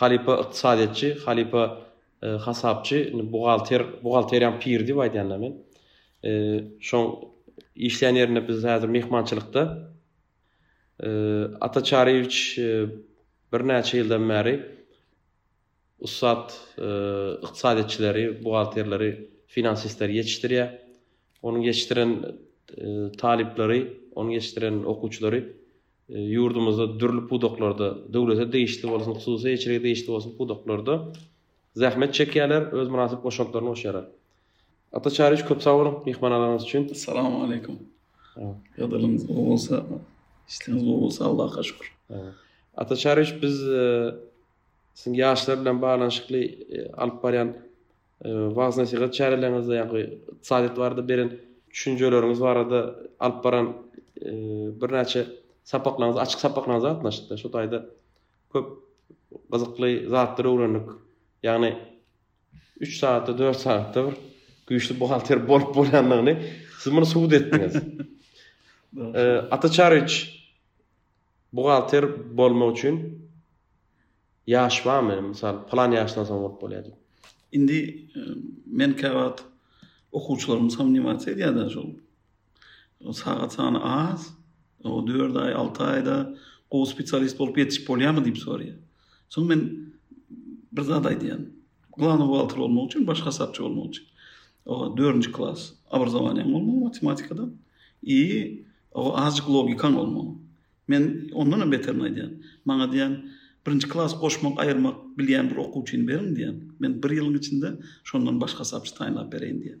Halypa ykdysadyýetçi, halypa hasapçy, indi buhgalter, buhgalteriýaň piri diýip aýdýan-da men. Şoň işleýän ýerinde biz häzir myhmançylykda. Ata Çaryýewiç birnäçe ýyldan bäri ussat ykdysadyýetçileri, buhgalterleri, finansistleri ýetişdirýär. Onuň ýetişdiren talyplary, onuň ýetişdiren okuwçylary ýurdumyzda dürli pudaklarda, döwlete degişli bolsun, hususy eýeçilige degişli bolsun pudaklarda zähmet çekýärler, öz mynasyp goşantlaryny goşýarlar. Ata Çaryýewiç köp sag boluň myhmanalaryňyz üçin. Assalamu aleykum. Ýagdaýlaryňyz gowy bolsa, işleriňiz gowy bolsa Allaha şükür. Ata Çaryýewiç biz e, siziň ýaşlar bilen baglanyşykly e, alyp barýan wagyz-nesihat çäreleriňizde ýa-da ykdysadyýet barada beren düşünjeleriňiz barada alyp baran birnäçe sapaklaryňyz, açyk sapaklaryňyza gatnaşyp, şu taýda köp gyzykly zatlary öwrendik. Ýagny 3 sagatda, 4 sagatda bir güýçli buhgalter bolup bolýandygyny siz muny subut etdiňiz. Ata Çaryç, Buhgalter bolmak üçin ýaş barmy? Mysal, pylan ýaşdan soň bolup bolýar diýip. Indi men käwagt okuwçylarym somniwasiýa edýärler şol. Sagat sany az, o dört aý, alty aýda gowy spesialist bolup ýetişip bolýarmy diýip soraýar. Soň men bir zat aýdýan. Glawny buhgalter bolmak üçin, baş hasapçy bolmak üçin. O dördünji klas obrazowaniýaň bolmaly matematikada. I o azjyk logikaň bolmaly. Men ondan hem beterini aýdýan. Maňa diýen birinji klas goşmak, aýyrmak bilýän bir okuwçyny beriň diýen. Men bir ýylyň içinde şondan baş hasapçy taýynlap bereýin diýen.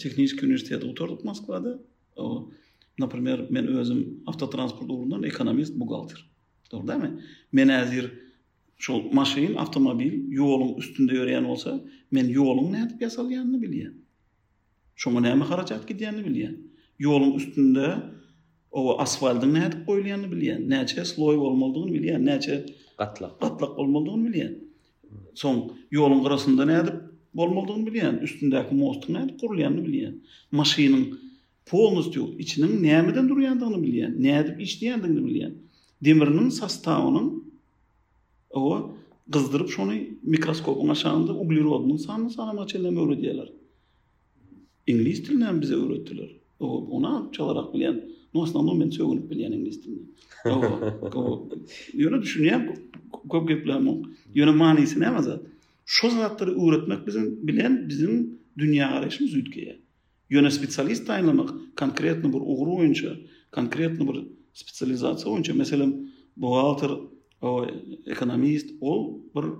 Tehniki uniwersiteti gutardyk Moskwada. Naprimer, men özüm awtotransport ugrundan ekonomist, buhgalter. Dogry dämi? Men häzir şol maşyn, awtomobil ýoluň üstünde ýöreýän bolsa, men ýoluň nädip ýasalýanyny bilýän. Şoňa näme harajat gidýänini bilýän. Ýoluň üstünde o asfaltyň nädip goýulýanyny bilýän. Näçe sloý bolmalydygyny bilýän. Näçe gatlak gatlak bolmalydygyny bilýän. Soň ýoluň gyrasynda nädip bolmalydygyny bilýän, üstündäki mostyň nädip gurulýanyny bilýän, maşynyň polnistýu içiniň nämeden durýandygyny bilýän, nädip işleýändigini bilýän, demiriniň sostawynyň oba gyzdyryp şony mikroskopyň aşagynda uglerodynyň sanyny sanamagy çenlem öwredýärler. Iňlis dilini hem bize öwretdiler. Oho, ony alyp çalarak bilýän. No aslanma men sögünip bilýän iňlis dilini. Oho, oho. Ýöne düşünýän köp gepläm yok. Ýöne manysy näme zat? Şo zatlary öwretmek biziň bilen biziň dünýä garaýşymyz üýtgeýär. Ýöne spesialist taýynlamak konkretno bir ugur boýunça, konkretno bir spesializasiýa boýunça, meselem, buhgalter, oho, ekonomist, ol bir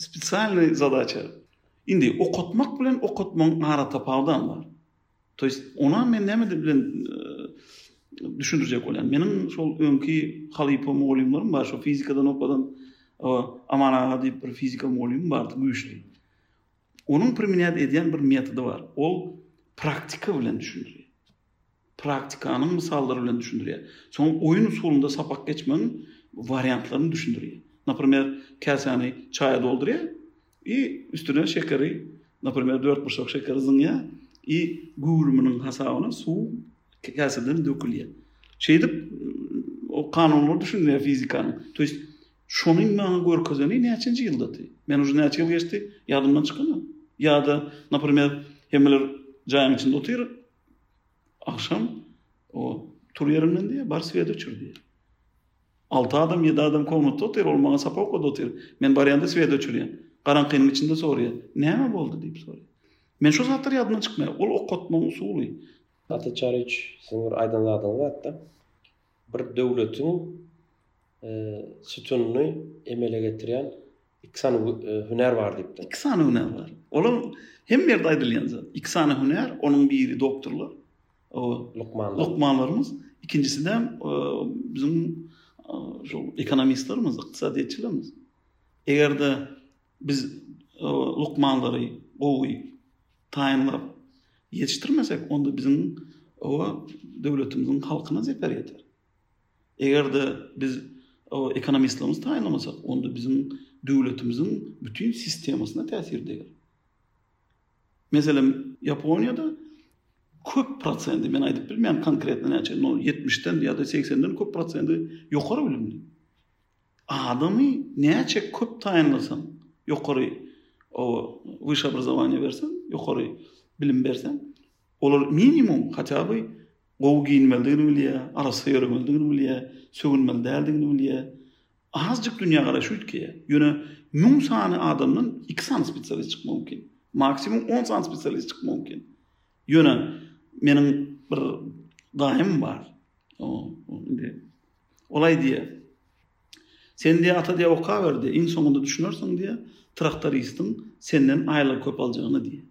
Spesialnyý zadaça. Indi okatmak bilen okatmagyň ara tapawudam bar. To ýest, onam men näme bilen düşündirjek bolýan. Meniň şol öňki halypa mugallymlarym bar, şo fizikadan okadan Aman aga diýip bir fizika mugallymym bardy, güýçli. Onuň primenýat edýän bir metody bar. Ol praktika bilen düşündirýär. praktikanyň mysallary bilen düşündirýär. Soň oýun usulynda sapak geçmegiň wariantlaryny düşündirýär. Naprimer, käsäni çaýa doldurýar i üstüne şekeri, naprimer, dörtburçak şekeri zyňýar i göwrüminiň hasabyna suw käseden dökülýär. Şeýdip, o kanunlary düşündirýär fizikanyň. To ýest şony maňa görkezeni näçenji ýyldydy? Men uje näçe ýyl geçdi, ýadymdan çykany. Ýa-da, naprimer, hemmeler jaýyň içinde otyr, Agşam o tur ýerinden diýýär, bar swet öçür diýýär. Alty adam, ýedi adam komnatda otyr, ol maňa sapa okady otyr. Men barýanda swet öçürýän. Garaňkynyň içinde sorýar, näme boldy diýip sorýar. Men şu zatlar ýadymdan çykmaýar. Ol okatmagyň usuly. Gaty Çariç siziň bir aýdan zadyňyz barda. Bir döwletiň sütünyny emele getirýän Iki sany hünär bar diýipdiň. Iki sany hünär bar. Olam hemme ýerde aýdylýan zat. Iki sany hünär, onuň biri doktorlar, lukmanlar. Lukmanlarymyz, ikinjisinde biziň şol ekonomistlerimiz, ykdysadyýetçilerimiz. Eger-de biz lukmanlary gowy taýynlap ýetişdirmesek, onda biziň döwletimiziň halkyna zeper ýeter. Eger-de biz ekonomistlerimizi taýynlamasak, onda biziň döwletimiziň bütin sistemasyna täsir deger. Meselem, Ýaponiýada köp prosendi, men aýdyp bilmeýän konkretno näçe, no 70-den ýa-da 80-den köp prosendi ýokary bilimli. Adamy näçe köp taýynlasaň, ýokary o wyşşe obrazowaniýe berseň, ýokary bilim berseň, olar minimum hatýa by Gowy geýinmelidigini bilýär, arassa ýöremelidigini bilýär, sögünmeli däldigini bilýär. Azjyk dünýägaraşy üýtgeýär. Ýöne müň sany adamdan iki sany spesialist çykmak mümkin. Maksimum on sany spesialist çykmak mümkin. Ýöne meniň bir daýym bar. Indi ol aýdýar. Sen diýýär, ata diýýär, okaber diýýär, iň soňunda düşünersiň diýýär, traktoristiň senden aýlygy köp aljagyny diýýär.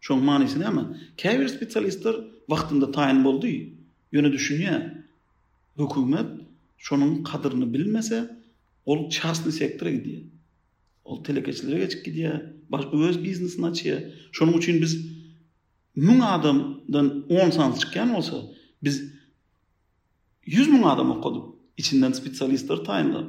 Şoň manysy näme? Käbir spesialistler wagtynda taýyn boldy, ýöne düşünýä, hökümet şonuň kadyryny bilmese, ol çastny sektora gidýä. Ol telekeçilere geçip gidýä, baş öz biznesini açýa. Şonuň üçin biz müň adamdan on sany çykýan bolsa, biz ýüz müň adam okadyp, içinden spesialistleri taýynlap,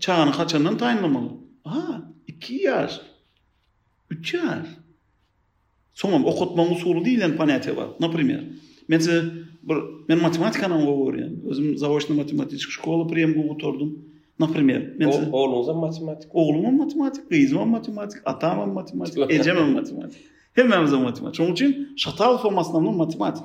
Çagany haçandan taýynlamaly? Aha, iki ýaş, üç ýaş. Soňam okatmagyň usuly diýlen ponýatiýa bar. Naprimer, men size bir men matematikany gowy görýän. Özüm zaoçna matematiçki şkola premgu gutardym. Naprimer, men size Ogluňyz hem matematik. Oglum hem matematik, gyzym hem matematik, atam hem matematik, ejem hem matematik. Hemmämiz hem matematik. Şonuň üçin Şatalow hem aslynda matematik.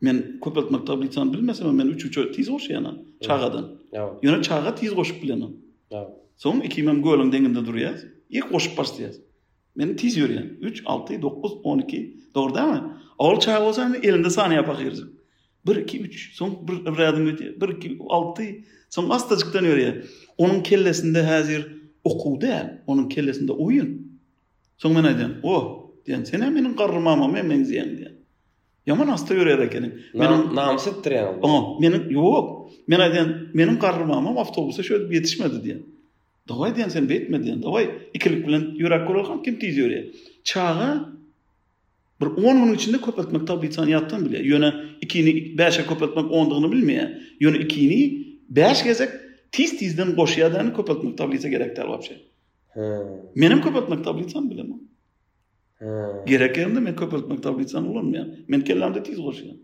Men köpeltmek tablisany bilmesemem men üç üçe tiz goşýanam çagadan. Ýöne çaga tiz goşup bilenok. Soň ikimem gölüň deňinde durýas. Ilk goşup başlaýas. Men tiz ýörýän. 3 6 9 12 dogry dälmi? Ol çaga bolsa indi elinde sanaýar pahyryjyk. 1 2 3 soň bir bir ädim gidýär. 1 2 6 soň astajykdan ýörýär. Onuň kellesinde häzir okuw däl, onuň kellesinde oýun. Soň men aýdýan, "O, diýen, sen hem meniň garry mamama meňzeýäň" diýen. Ýaman hasta ýörär ekeniň. Meniň namys etdirýäň. Oňa meniň ýok. Men aýdýan, meniň garrymamam awtobusa şödüp ýetişmedi diýen. Dawaý diýen sen beýtme diýen. Dawaý ikilik bilen ýöräp göreliň kim tiz ýörýär. Çaga bir on günüň içinde köpeltmek tablisany ýatdan bilýär. Ýöne ikini bäşe köpeltmek ondygyny bilmeýär. Ýöne ikini bäş gezek tiz tizden goşýar däni köpeltmek tablisa gerek däl wapşe. He. Menem köpeltmek tablisany bilemok. Gerekende men köpeltmek tablisany ulanmaýan. Men kellämde tiz goşýan.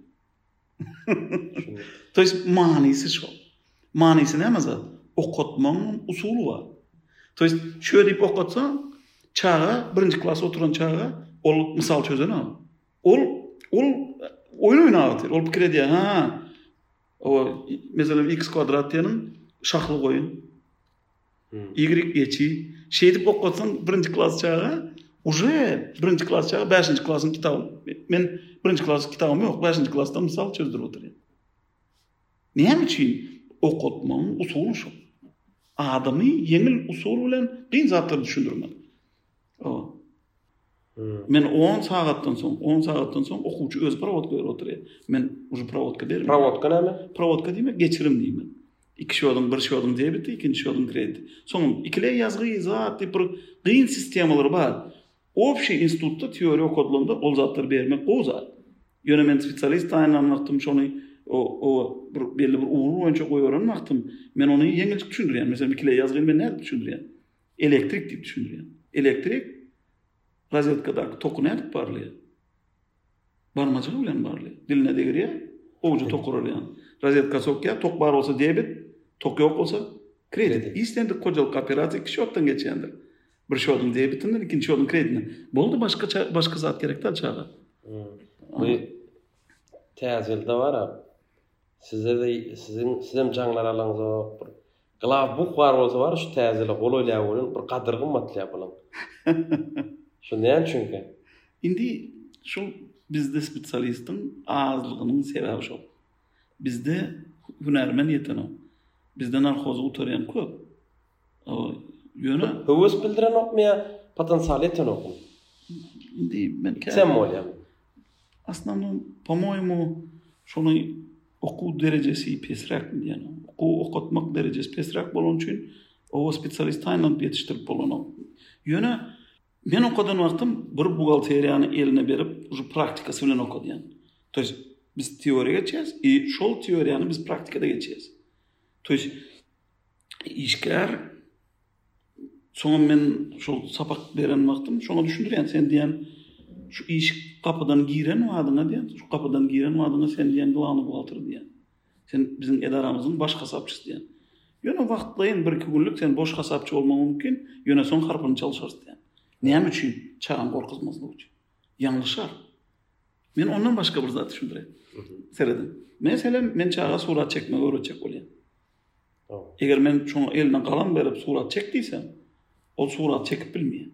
To ýes manysy şo. Manysy näme zat? Okatmaň usuly bar. To ýes şo diýip okatsa, çaga birinji klas oturan çaga ol mysal çözen ol. Ol ol oýun oýnaýar. Ol pikir edýär, ha. O meselem x kwadrat diýeniň şahly goýun. Y geçi. Şeýdip okatsaň birinji klas çaga uje birinji klas çaga 5-nji klasyň kitaby. Men birinji klas kitabym ýok, 5-nji klasda mysal çözdürip otyryn. Näme üçin okatmagyň usuly şu. Adamy ýeňil usul bilen giň zatlar düşündirmek. Ol. Men on sagatdan soň, on sagatdan soň okuwçy öz prowodka berip oturýar. Men uju prowodka berip. Prowodka näme? Prowodka diýmek geçirim diýmek. Iki şodun, bir şodun debiti, ikinci şodun krediti. Soň ikile ýazgy, zat diýip bir gyn sistemalar bar. Obşi institutda teoriýa okadylanda ol zatlary bermek gowy zat. Ýöne men spesialist taýynlan wagtym şony o o bir belli bir ugur boýunça goýberin wagtym men ony ýeňiljik düşündirýän. Meselem ikile ýazgy men nädip düşündirýän? Elektrik diýip düşündirýän. Elektrik rozetkadaky toky nädip barlaýar? Barmajygy bilen barlaýar. Diline degirýär, owja tok urarýan. Rozetka sokýar, tok bar bolsa debit, tok ýok bolsa kredit. Islendik hojalyk kooperasiýa iki şotdan geçýändir. Bir şodyň debitinden, ikinji şodyň kreditinden. Boldy, başgaça başga zat gerek däl çaga. Bu Täze ýylda bara size-de siziň sizem jaňlaralyňyzok. Glaw book bar bolsa bar şu täzele golaýlaýa welin bir gadyr gymmatlaýa bunuň. Şu näme üçinkä? Indi şul bizde spesialistiň azlygynyň sebäbi şol. Bizde hünärmen ýetenok. Bizde narhozy gutarýan köp. Ýöne höwes bildirenokmy ýa potensial ýetenokmy? Indi men käbir. Sen bolýa. Asnam pomoýmu şonuň okuw derejesi pesräk diýen. Okuw okatmak derejesi pesräk bolany üçin oba spesialist taýynlanyp ýetişdirip bolanok. Ýöne Men okadan wagtym bir buhgalteriýany eline berip, şu praktikasy bilen okadýan. To ýest biz teoriýa geçýäs i şol teoriýany biz praktikada geçýäs. To ýest işgär Soňam men şol sapak beren wagtym şoňa düşündirýän, sen diýen şu işik gapydan giren wadyňa diýen, şu gapydan giren wadyňa sen diýen glawny buhgalter diýen. Sen biziň edaramyzyň baş hasapçysy diýen. Ýöne wagtlaýyn bir iki günlük sen boş hasapçy bolmagyň mümkin, ýöne soň harpyny çalyşarys diýen. Näme üçin? Çagaň gorkuzmazlyk üçin. Ýalňyşar. Men ondan başga bir zat düşündireyim. Serediň. Meselem, men çaga surat çekmegi öwretjek bolýan. Eger men şoňa eline galam berip surat çek diýsem, ol surat çekip bilmeýär.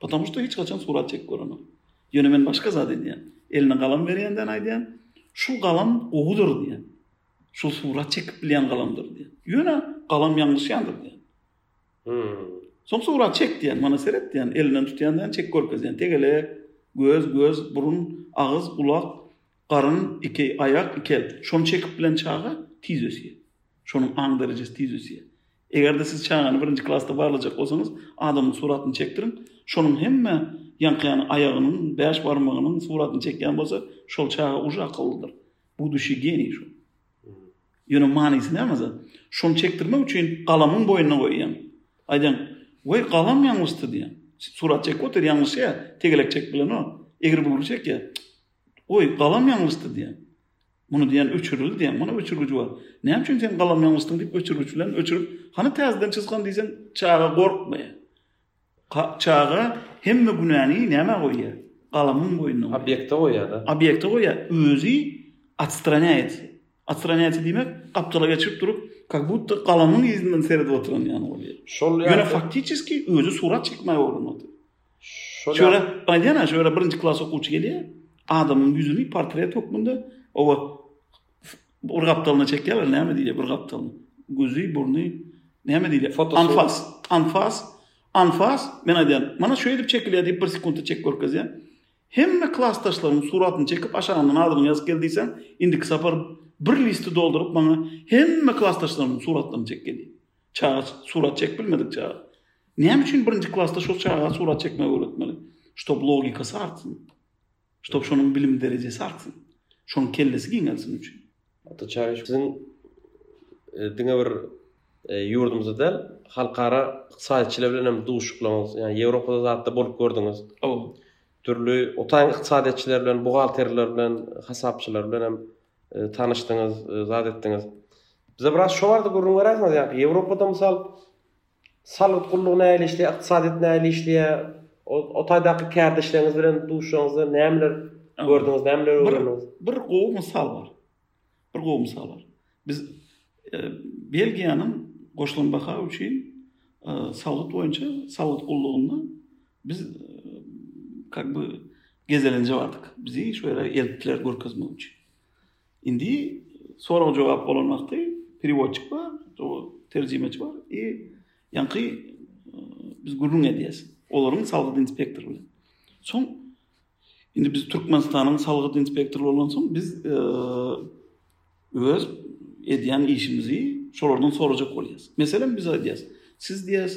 Потому что hiç haçan surat çekip görenok. Ýöne men başga zat edýän. Eline galam berýänden aýdýan, şul galam gowudyr diýän. Şul surat çekip bilýän galamdyr diýän. Ýöne galam ýalňyşýandyr diýän. Hmm. Soň surat çek diýän, mana seret diýän, elinden tutýan diýän çek görkezýän. Tegelek, göz, göz, burun, agyz, gulak, Garyn, iki aýak, iki el. Şony çekip bilen çaga tiz ösýär. Şonuň aň derejesi tiz ösýär. Eger-de siz çagany birinji klasda barlajak bolsaňyz, adamyň suratyny çekdiriň. Şonuň hemme ýaňkyýany aýagynyň, bäş barmagynyň suratyny çekýän bolsa, şol çaga uje akyllydyr. Budushi geniý şol. Ýöne manysy näme zat? Şony çekdirmek üçin galamyň boýnuna goýýaň. Aýdýaň, Weý, galam ýalňyşdy diýýäň. Surat çekip otyr, ýalňyşýar. Tegelek çekip bilenok. Egri-bugry çekýär. Goý, galam ýalňyşdy diýeň. Muny diýen öçürildi diýeň. Mana öçürgiji bar. Näme üçin sen galam ýalňyşdyň diýip öçürgiç bilen öçürip, hany täzeden çyzgyn diýseň, çaga gorkmaýar. Çaga hemme günäni nämä goýýar? Galamyň boýnuna goýýar. Obýekte goýýar-da. Obýekte goýýar. Özi otstranýaýt. Otstranýaýt diýmek, gapdala geçirip durup, kak butda galamyň yzyndan seredip oturan ýaly bolýar. Şol ýa. Ýöne faktiçeski özi surat çekmäge ugranyp otyr. Şöyle aýdýan-a, şöyle birinji klas okuwçy gelýär, adamyň ýüzüni portret hökmünde owa bir gapdalyna çekýärler, näme diýýär bir gapdalyna. Gözi, burny, näme diýýär? Anfas, anfas, anfas. Men aýdýan, mana şu edip çekilýär diýip bir sekunda çek görkezýär. Hemme klasdaşlaryň suratyny çekip aşagyndan adyny ýazyp gel diýseň, indiki sapar bir listi dolduryp maňa hemme klasdaşlaryň suratlaryny çek gelýär. Çaga surat çekip bilmedik çaga. Näme üçin birinji klasda şo çaga surat çekmegi öwretmeli? Ştob logikasy artsyn. Ştob şonuň bilim derejesi artsyn. Şonuň kellesi giňelsin üçin. Ata çaga siziň e, diňe bir e, ýurdumyzda däl, halkara ykdysadyçylar bilen hem duşuklaryňyz, ýa Ýewropada zatda bolup gördüňiz. Ow. Dürli otaň ykdysadyýetçiler bilen, buhgalterler bilen, hasapçylar bilen hem tanyşdyňyz, zat etdiňiz. Bize biraz şo barada gürrüň beräýseňiz, ýa Ýewropada mysal salgyt gullugy nähili işleýär, ykdysadyýet nähili işleýär, o taýdaky kärdeşleriňiz bilen duşuşanyňyzda nämeler gördüňiz, nämeler öwrendiňiz? Bir gowy mysal bar. Bir gowy mysal bar. Biz Belgiýanyň goşulan baha üçin salgyt boýunça salgyt gullugynda biz kak by gezelenje bardyk. Bizi şu ýere eltdiler görkezmek üçin. Indi sorag-jogap bolan wagty periwodçik bar, terjimeçi bar i ýaňky biz gürrüň edýäs. Olaryň salgyt inspektory bilen. Soň Indi biz Türkmenistanyň salgyt inspektory bolansoň biz öz edýän işimizi şolardan sorajak bolýas. Meselem biz aýdýas, siz diýäs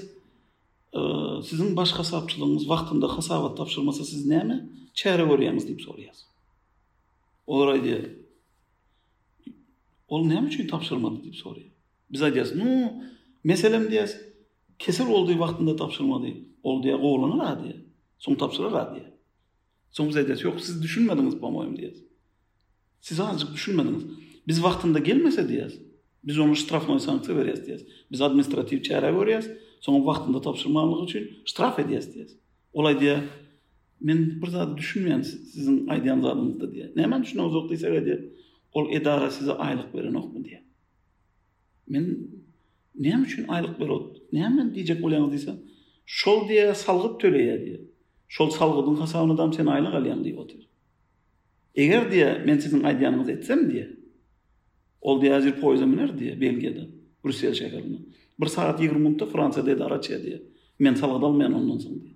siziň baş hasapçylygyňyz wagtynda hasabat tabşyrmasa siz näme çäre görýäňiz diýip sorýas. Olar aýdýar. Ol näme üçin tabşyrmady diýip sorýar. Biz aýdýarys, Nu, meselem diýýäs, kesel boldy, wagtynda tabşyrmady. Ol diýýär, Gowulanar a diýýär. Soň tabşyrar a diýýär. Soň biz aýdýarys, Ýok, siz düşünmediňiz, pomoýim diýýäs. Siz azajyk düşünmediňiz. Biz wagtynda gelmese diýýäs, biz oňa ştrafnoý sanksiýa berýäs diýýäs. Biz administratiw çäre görýäs, soň wagtynda tabşyrmanlygy üçin ştraf edýäs diýýäs. Ol aýdýar, Men bir zada düşünmeýän siziň aýdýan zadyňyzda diýýär. Nämä düşüneňizok diýsek aýdýar, Ol edara size aýlyk berenokmy diýýär. Men näme üçin aýlyk berot? Näme men diýjek bolýaňyz diýse, şol diýe salgyt töleýä diýe. Şol salgydyň hasabyna dam sen aýlyk alýaň diýip otyr. Eger diýe men siziň aýdýanyňyzy etsem diýe. Ol diýe ajyr poýza müner diýe Belgiýada, Brüssel şäherinde. Bir sagat 20 minutda Fransiýada edara çe diýe. Men salgyt almaýan ondan soň diýe.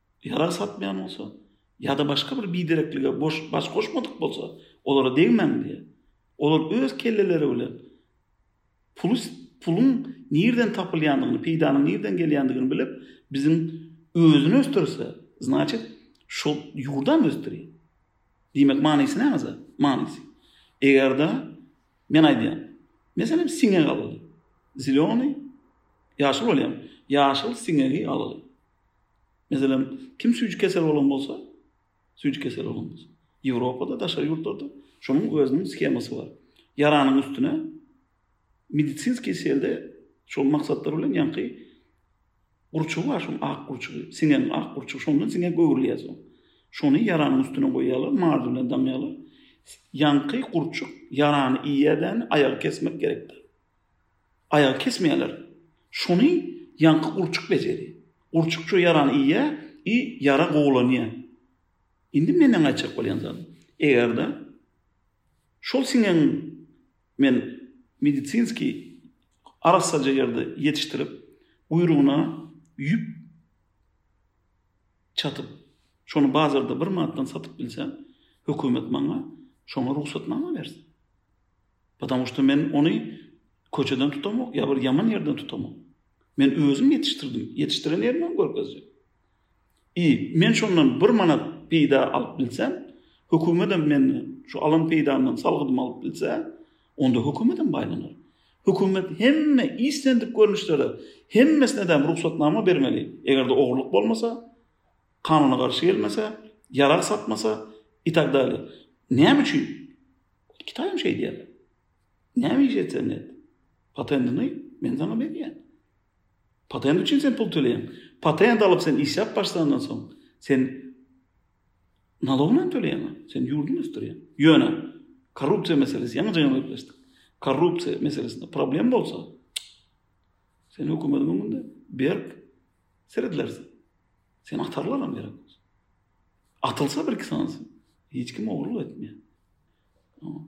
ýarag satmaýan bolsa ýa-da başga bir bidereklige baş goşmadyk bolsa, olara degmäň diýýär. Olar öz kelleleri bilen puly, puluň nirden tapylýandygyny, peýdanyň nirden gelýändigini bilip, biziň özüni ösdürse, znaçit, şol ýurdam ösdürýär. Diýmek, manysy nämeje? Manysy, eger-de, men aýdýan, meselem, siňek alaly. Zeleniý, ýaşyl bolýamy? Ýaşyl siňegi alaly. Meselem, kim süýji kesel bolan bolsa, süýji kesel bolan bolsa, Ýewropada, daşary ýurtlarda şonuň özüniň skemasy bar. Ýaranyň üstüne medisinskiý selde şol maksatlar bilen ýaňky gurçugy bar, şonuň ak gurçugy, siňen ak gurçugy, şonuň bilen siňe göwrülýär soň. Şony ýaranyň üstüne goýýarlar, mazy bilen daňýarlar. Ýaňky gurçuk ýarany iýýär däni, aýagy kesmek gerekdir. Aýagy kesmeýärler. Şony ýaňky gurçuk bejeri. Gurçuk ço ýarany iýýä i ýara gowulanýa. Indi meneň aýtjak bolýan zadym. Eger-de şol siňegiň men medisinski arassaja ýerde ýetişdirip, guýrugyna ýüp çatyp, şony bazarda bir manatdan satyp bilsem, hökümet maňa şoňa rugsatnama bersin. Потому što men ony köçeden tutamok ýa bir ýaman ýerden tutamok. Men özüm ýetişdirdim, ýetişdiren ýerimi hem görkezjek. I men şondan bir manat peýda alyp bilsem, hökümetem menden şu alan peýdamdan salgydymy alyp bilse, onda hökümetem baýlanar. Hökümet hemme islendik görnüşlere hemmesine-de hem rugsatnama bermeli, eger-de ogurlyk bolmasa, kanuna garşy gelmese, ýarag satmasa i tak dalýe. Näme üçin? Kitaý hem şeý diýýär. Näme iş etseň et. Patendini men saňa berýän. Patent üçin sen pul töleýän. Patent alyp sen işläp başlandan soň sen nalogyny hem töleýän. Sen ýurduny ösdürýän. Ýöne korrupsiýa meselesi ýaňy jyňyp gepleşdik. Korrupsiýa meselesinde problem bolsa sen hökümetiň öňünde berk Seredilersiň. Seni atarlaram gerek. Atylsa birki sansy. Hiç kim ogurlyk etmeýär.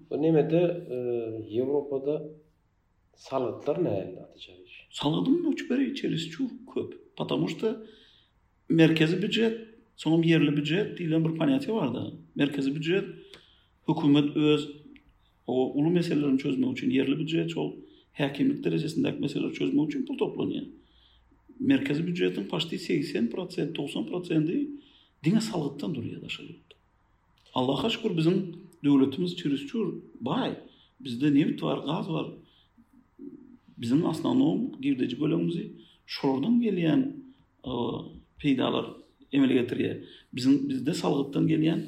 Bu nemede Ýewropada salgytlar nähili atyja iş? Salgydyň möçberi içerisi çürt köp. Patamu şda merkezi býujet, soňam ýerli býujet diýlen bir panýatiýa bar-da. Merkezi býujet hökümet öz Hawa, uly meselelerini çözmek üçin ýerli býujet şol häkimlik derejesindäki meseleleri çözmek üçin pul toplanýar. Merkezi býujetiň paşti segsen prosent, togsan prosendi diňe salgytdan durýar daşary ýurtda. Allaha şükür biziň döwletimiz çürisçür baý. Bizde nebit bar, gaz bar. Biziň asnanow girdeji bölegimizi şolardan gelýän peýdalar emele getirýär. Biziň bizde salgytdan gelýän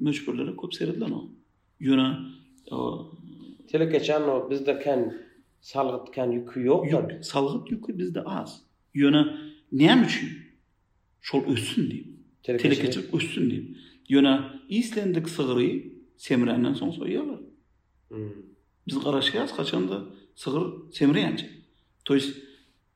Möçberlere köp seredilen o. Ýöne o telekeçän o bizde kän salgyt kän ýüki ýok-da. Salgyt ýüki bizde az. Ýöne näme üçin? Şol össün diýip. Telekeçilik össün diýip. Ýöne islendik sygry semränden soň soýýarlar. Hmm. Biz garaşýarys haçanda sygyr semreýänçä. Toýs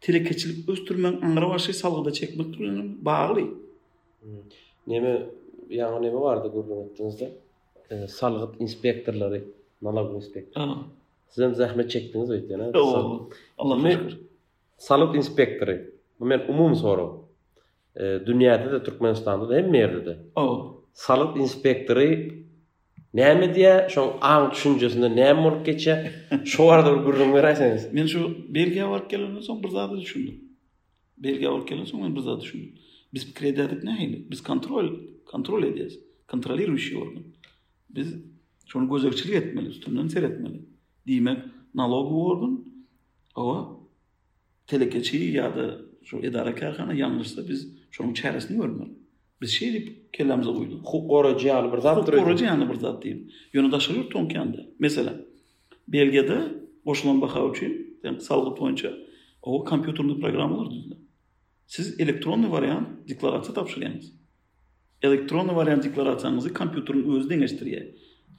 Telekeçilik ösdürmegiň aňry başy salgyda çekmek bilen bagly. Neme, ýaňy neme bardy gürrüň etdiňizde? Salgyt inspektorlary, nalag inspektorlary. Siz hem zähmet çekdiňiz öýtýän. Allah şükür. Salgyt inspektory. Bu men umumy sorag. Dünýäde-de, Türkmenistanda-da, hemme ýerde-de. Salgyt inspektory Näme diýýä, şoň aň düşünjesinde näme bolup geçýä, şo barada bir gürrüň beräýseňiz. Men şu Belgiýa baryp gelenden soň bir zada düşündim. Belgiýa baryp gelenden soň men bir zada düşündim. Biz pikir edýärdik nähili? Biz kontrol, kontrol edýäs. Kontroliruýşi organ. Biz şony gözegçilik etmeli, üstünden seretmeli. Diýmek, nalogowy organ, owa, Telekeçi ýa-da şu edara-kärhana ýalňyşsa, biz şonuň çäresini görmeli. Biz şeý diýip kellämize guýduk. Hukuk goraýjy ýaly bir zatdyr. Hukuk goraýjy ýaly bir zat diýip. Ýöne daşary ýurtda oňki ýanda. Meselem, Belgiýada goşulan baha üçin sen salgyt boýunça o kompýuterli programmalar düzülen. Siz elektronny wariant deklarasiýa tabşyrýaňyz. Elektronny wariant deklarasiýaňyzy kompýuteriň özi deňeşdirýär.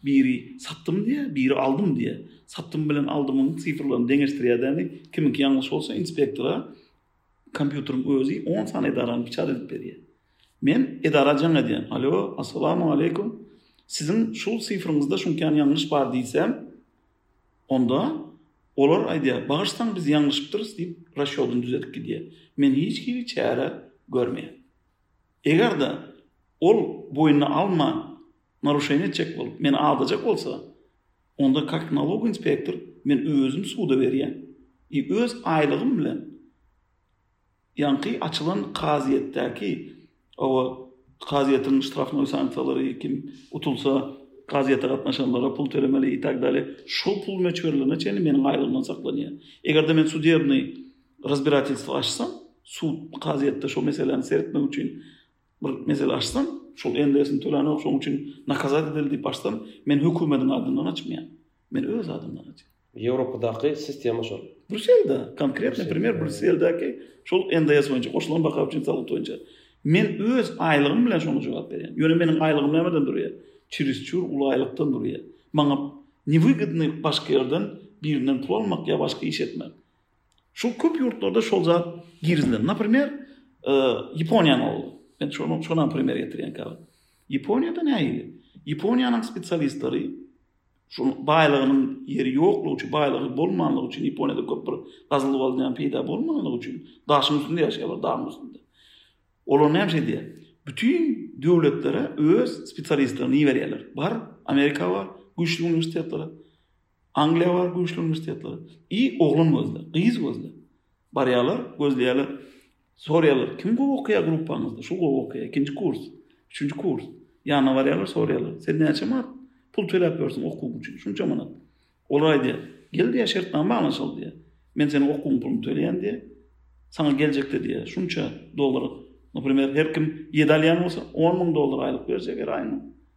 Biri satdym diýýär, biri aldym diýýär. Satdym bilen aldymyň sifrlaryny deňeşdirýädämi, kimiňki ýalňyş bolsa inspektora kompýuteriň özi on sany edarany biçar edip berýär. Men edara jaň edýän, Alo, assalamu aleýkum, siziň şu sifriňizde şunkän ýalňyş bar diýsem, onda olar aýdýar, Bagyşsaň biz ýalňyşypdyrys diýip, rasýodyny düzedip gidýär. Men hiç hili çäre görmeýän. Eger-de ol boýnuna alman, naruşeniýe etjek bolup, meni aldajak bolsa, onda kak nalog inspektor men özüm suda berýän i öz aýlygym bilen ýaňky açylan kazyýetdäki, hawa, kazyýetiň ştrafnoý sanksiýalary kim utulsa, kazyýete gatnaşanlara pul tölemeli i tak dale, şol pul möçberlerine çenli meniň aýlygymdan saklanýar. Eger-de men sudebnyý. Razbiratelstwo açsam, sud kazyýetde şo meseläni seretmek üçin bir mesele açsam, şol NDS-ni töläňok, şoň üçin nakazat edildi diýip açsam, men hökümediň adyndan açmaýan. Men öz adymdan açýan. Ýewropadaky sistema şol. Bruselde, konkretno primer Bruseldäki şol NDS boýunça, goşulan baka üçin salgyt boýunça. Men öz aýlygym bilen şoňa jogap berýän. Ýöne meniň aýlygym nämeden durýar? Çirisçur uly aýlykdan durýar. Maňa newygidny başga ýerden birinden pul almak ýa başga iş etmek. Şu köp ýurtlarda şol zat girizilen. Naprimer, e, Ýaponiýa boldy. Men şonu şona primer getirýän käbir. Ýaponiýada näýdi? Ýaponiýanyň spesialistleri şu baýlygynyň ýeri ýoklugy üçin, baýlygy bolmanlygy üçin Ýaponiýada köp bir gazyl bolýan peýda bolmanlygy üçin daşyň üstünde ýaşaýarlar, dagyň üstünde. Olar näme şey diýýär? Bütün döwletlere öz spesialistlerini berýärler. Bar, Amerika bar, güýçli uniwersitetler. Angliýa bar güýçli uniwersitetler. I oglan gözle, gyz gözle. Barýarlar, gözleýärler. Soraýarlar, kim gowy okaýar gruppaňyzda? Şu gowy okaýar, ikinji kurs, üçünji kurs. Ýanyna barýarlar, soraýarlar, sen näçe manat pul töläp ýörsüň okuwyň üçin? Şunça manat. Olar aýdýar, gel diýýär, şertnama baglanşaly diýýär. Men seniň okuwyň puluny töleýän diýýär. Saňa geljekde diýýär, şunça dollar, naprimer, her kim ýedi alýan bolsa, on müň dollar aýlyk berjek her aýyna.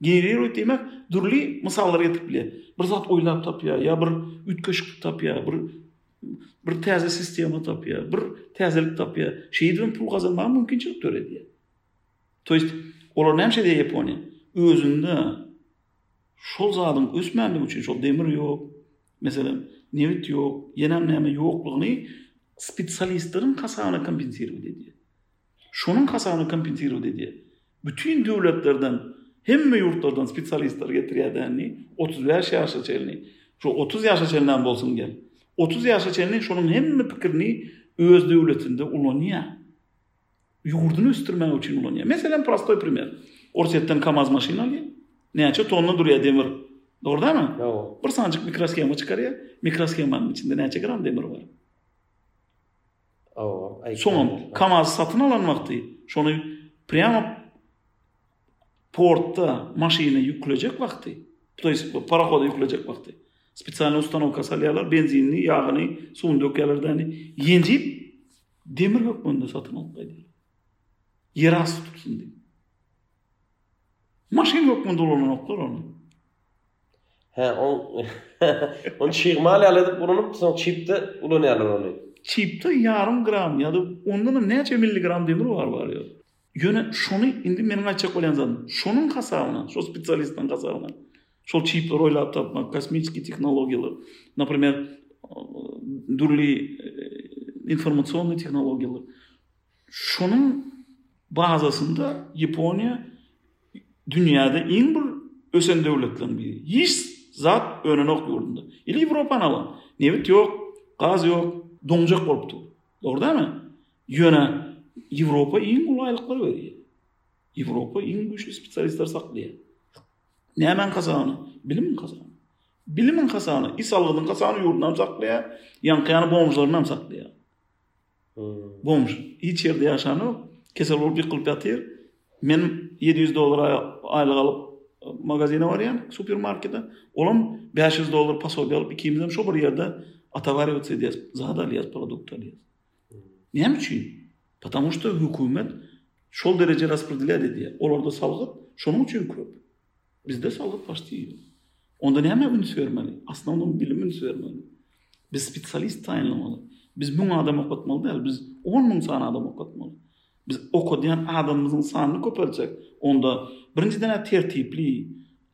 Geýreýär diýmek, dürli mysallar getirip bilýär. Bir zat oýlap tapýar, ýa bir üýtgeşiklik tapýar, bir bir täze sistema tapýar, bir täzelik tapýar. Şeýdip hem pul gazanmaga mümkinçilik döredýär. To ýest olar näme şeýle Ýaponiýa? Özünde şol zadyň ösmänligi üçin şol demir ýok, meselem, nebit ýok, ýene näme ýoklugyny spesialistleriň hasabyna kompensirowat edýär. Şonuň hasabyna kompensirowat edýär. Bütin döwletlerden, hemme ýurtlardan spesialistleri getirýär däni, otuz bäş ýaşa çenli, şo otuz ýaşa çenlem bolsun gel. Otuz ýaşa çenli şonuň hemme pikirini öz döwletinde ulanýar. Ýurduny ösdürmek üçin ulanýar. Meselem, prostoý primer. Orsýetden kamaz maşyn alýar. Näçe tonna durýar demir. Dogry dälmi? Dogry. Bir sanjyk mikroshema çykarýar. Mikroshemanyň içinde näçe gram demir bar? Soňam Kamaz satyn alan wagty şony prýamo portda maşyna ýüklejek wagty, to ýest parohoda ýüklejek wagty spesialnyý ustanowka salýarlar, benzinini, ýagyny, suwuny dökýärler däni, ýenjip demir hökmünde satyn alyp gaýdýarlar. Ýerasty tutsun diýip. Maşyn hökmünde ulananoklar ony. Hä, on ony çigmal ýaly edip ulanyp, soň çipde ulanýarlar ony. Çipde ýarym gram ýa-da ondanam näçe milligram demir bar barýar. Ýöne şony indi meniň aýtjak bolýan zadym, şonuň hasabyna, şo spesialistiň hasabyna şol çipleri oýlap tapmak, kosmiki tehnologiýalar, naprimer, dürli informasionnyý tehnologiýalar. Şonuň bazasynda Ýaponiýa dünýäde iň bir ösen döwletleriň biri. Hiç zat önenok ýurdunda. Ili Ýewropany alaň. Nebit ýok, gaz ýok, doňjak bolup dur. Dogry dälmi? Ýöne Ýewropa iň uly aýlyklary berýär. Ýewropa iň güýçli spesialistleri saklaýar. Nämäň hasabyna? Bilimiň hasabyna. Bilimiň hasabyna, is algynyň hasabyna ýurdunam saklaýar, ýaňky ýany bomžlaryny hem saklaýar. Bomž, hiç ýerde ýaşanok, kesel bolup ýykylyp ýatyr. Men 700 dollar aýlyk alyp, magazine barýan, supermarkede. Olam 500 dollar pasobiýa alyp, ikimizem şo bir ýerde atawaryýas edýäs, zat alýas, produkt alýas. Näme üçin? Patamu şto hökümet şol dereje raspredilýat edýär. Olarda salgyt şonuň üçin köp. Bizde soldat başty ýok. Onda näme üns bermeli? Asnownyň bilim üns bermeli. Biz spesialist taýynlamaly. Biz müň adam okatmaly däl, biz on müň sany adam okatmaly. Biz okadýan adamymyzyň sanyny köpeltsek, onda birinjiden tertipli,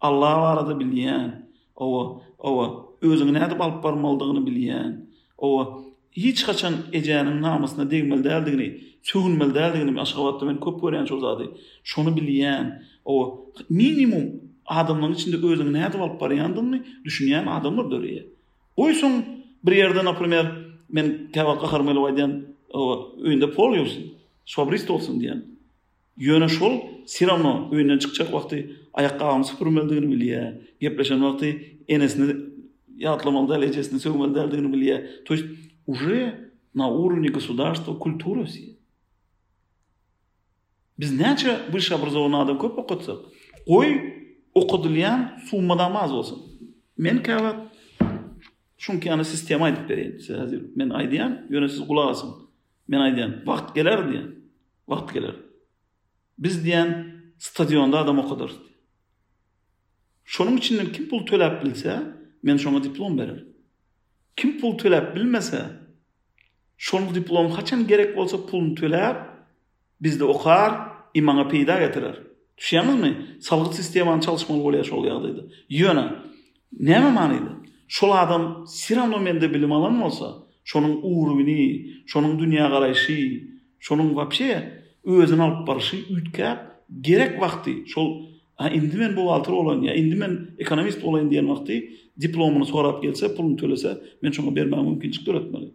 Alla barada bilýän, owa, owa, özüňi nädip alyp barmalydygyny bilýän, owa, Hiç haçan ejäniň namysyna degmeli däldigini, sögünmeli däldigini Aşgabatda men köp görýän şol zady. Şony bilýän, oba, minimum adamlaryň içinde özüňi nädip alyp barýandygyňy düşünýän adamlar döreýär. Goý soň bir ýerde, naprimer, men käwagt gaharym gelip aýdýan, oba, öýünde pol ýuwsun, şwabrist bolsun diýýän. Ýöne şol syramno öýünden çykjak wagty aýakgabyny süpürmelidigini bilýär, gepleşen wagty enesini ýatlamaly däl, ejesini sögmeli däldigini bilýär. To ýest uje na urowni gosudarstwa kultura wse. Biz näçe wyşşeobrazowanyý adam köp okatsak, goý okadylýan summa dagy az bolsun. Men käwagt şuňkany sistema aýdyp berýän size häzir. Men aýdýan, ýöne siz gulak asyň. Men aýdýan, wagt geler diýen. Wagt geler. Biz diýen stadionda adam okadarys. Şonuň üçin kim pul töläp bilse, men şoňa diplom berer. Kim pul töläp bilmese, şonuň diplomy haçan gerek bolsa puluny töläp, Bizde okar, i maňa peýda getirer. Düşýäňizmi? Salgyt sistemany çalyşmaly bolýar şol ýagdaýda. Ýöne, näme manyda? Şol adam se rawno mende bilim alan bolsa, şonuň uruwini, şonuň dünýägaraýşy, şonuň wapşe özüni alyp barşy üýtgäp, gerek wagty şol A indi men buhgalter bolaýyn ýa indi men ekonomist bolaýyn diýen wagty diplomyny sorap gelse, puluny tölese, men şoňa bermäge mümkinçilik döretmeli.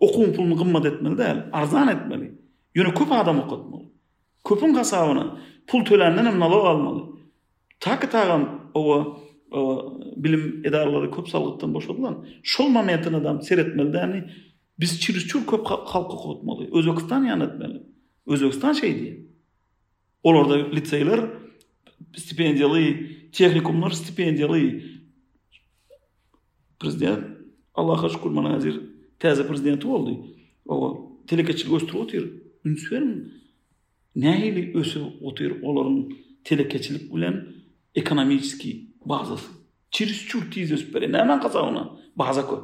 Okuwyň puluny gymmat etmeli däl, arzan etmeli. Ýöne köp adam okatmaly. Köpüň hasabyna pul töländen hem nalog almaly. Taky tagam owa bilim edaralary köp salgytdan boşadylan. Şol momentin adam seretmeli däni. Biz çürçür köp halk okatmaly. Özbekistan ýan etmeli. Özbekistan şeýdi. Olarda liseýler stipendiýaly, tehnikumlar stipendiýaly. Prezident Allaha şükür mana häzir täze prezidenti boldy. O telekeçiligi ösdürip otyr. Üns beriň. Nähili ösüp otyr olaryň telekeçilik bilen ekonomiki bazasy. Çiris çür tiz ösüp berer. Nämäň hasabyna? Baza köp.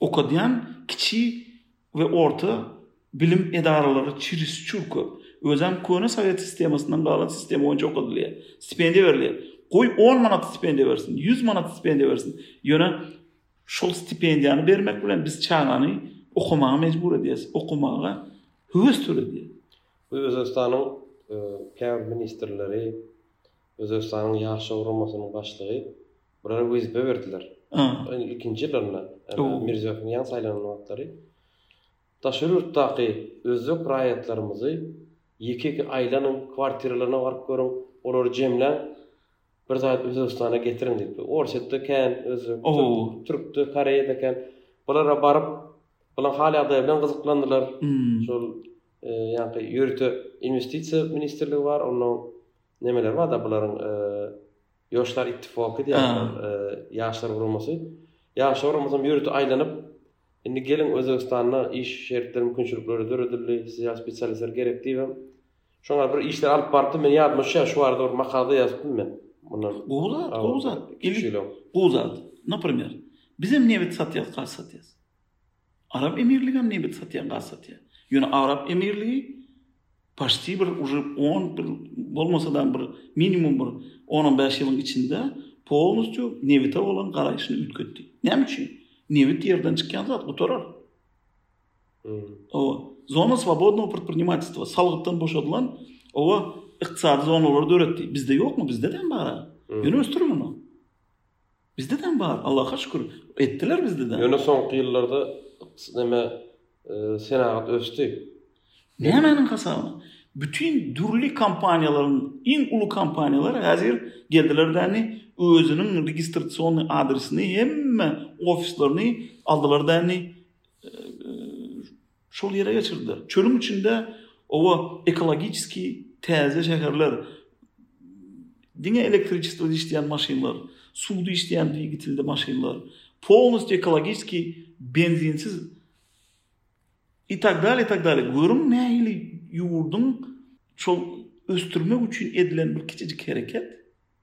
Okadýan kiçi we orta bilim edaralary çirisçur köp. Özem köne sowet sistemasyndan galan sistema boýunça okadylýar. Stipendiýa berilýär. Goý on manat stipendiýa bersin, ýüz manat stipendiýa bersin. Ýöne şol stipendiýany bermek bilen biz çagany okamaga mejbur edýäs, okamaga höwes töredýäs. Bu Özbegistanyň käbir ministrleri, Özbegistanyň Ýaşlar guramasynyň başlygy Bulara wezipe berdiler. Indi ilkinji ýyllarynda, Mirziýowyň ýaňy saýlanan wagtlary daşary ýurtdaky özbek raýatlarymyzy ýeke-ýeke aýlanyň, kwartiralaryna baryp görüň, olary jemläň, bir zat Özbegistana getiriň diýip. Orsýetde kän özbek, türkde, koreýada kän. Bulara baryp, bularyň hal-ýagdaýy bilen gyzyklandylar. Şol ýaňky ýörite inwestisiýa ministrligi bar, onuň nemeleri bar-da bularyň, Ýoşlar ittifoky diýýär, ýaşlar guramasy. Ýaşlar guramasam ýörite aýlanyp, indi geliň Özbegistanda iş şertleri, mümkinçilikleri döredildi, size ýaly spesialistler gerek diýibem, şoňa bir işler alyp barypdym. Meniň ýadyma düşýär, şu barada bir makala-da ýazypdym men. Mundan gowy zat, gowy zat. Gowy zat. Naprimer, bizem nebit satýarys, gaz satýarys. Arap emirligem nebit satýar, gaz satýar. Ýöne Arap emirligi paşti bir uje on bir bolmasada bir minimum bir on on bäş ýylyň içinde polnusçu nebite bolan garaýşyny üýtgetdi. Näme üçin? Nebit ýerden çykýan zat gutarar. Owa, zona swobodnogo predprinimatelstwa, salgytdan boşadylan owa ykdysady zonalary döretdi. Bizde ýokmy? Bizde-de hem bar. Ýöne ösdürilen ol. Bizde däm bar, Allaha şükür, etdiler bizde däm. Ýöne soňky ýyllarda ykdys neme senagat ösdi. Nämäniň hasabyna? Bütin dürli kompaniýalaryň, iň uly kompaniýalar häzir geldiler däni özüniň registrasiony adresini hemme ofislerini aldylar däni Şol ýere geçirdiler. Çölüň içinde oba ekologiçeskiý täze şäherler, diňe elektriçestwada işleýän maşynlar, suwda işleýän dwigitilli maşynlar, polnostýu ekologiçeskiý benzinsiz i tak dalýa, i tak dalýa. Görüň, nähili ýurduň şol ösdürmek üçin edilen bir kiçijik hereket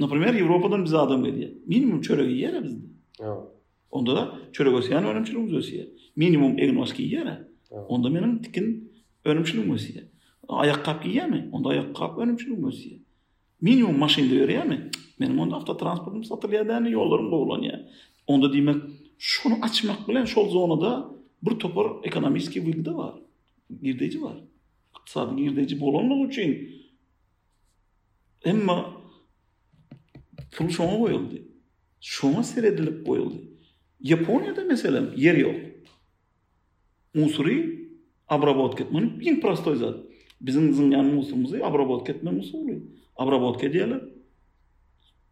Naprimer, Ýewropadan bize adam gelýär. Minimum çörek iýýär bizde. Ýok. Onda da çörek ösýän önümçiligimiz ösýär. Minimum egnos giýýär. Onda meniň tikin önümçiligim ösýär. Aýakgap giýýärmi? Onda aýakgap önümçiligim ösýär. Minimum maşynda ýörýärmi? Meniň onda awtotransportym satylýar däni, ýollarym gowulanýar. Onda diýmek, şuny açmak bilen şol zonada bir topar ekonomiskiý wygda bar. Girdeji bar. Ykdysady girdeji bolanlygy üçin Emma pul şoňa goýuldy. Şoňa seredilip goýuldy. Ýaponiýada meselem ýer ýok. Musury abrabotka etmek muny iň prostoý zat. Biziň zyňýan musurymyzy abrabotka etmek usuly. Abrabotka edýärler.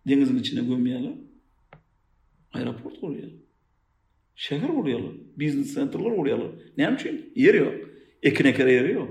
Deňiziň içine gömýärler. Aeroport gurýar. Şäher gurýarlar. Biznes sentrler gurýarlar. Näme üçin? Ýer ýok. Ekin eker ýeri ýok.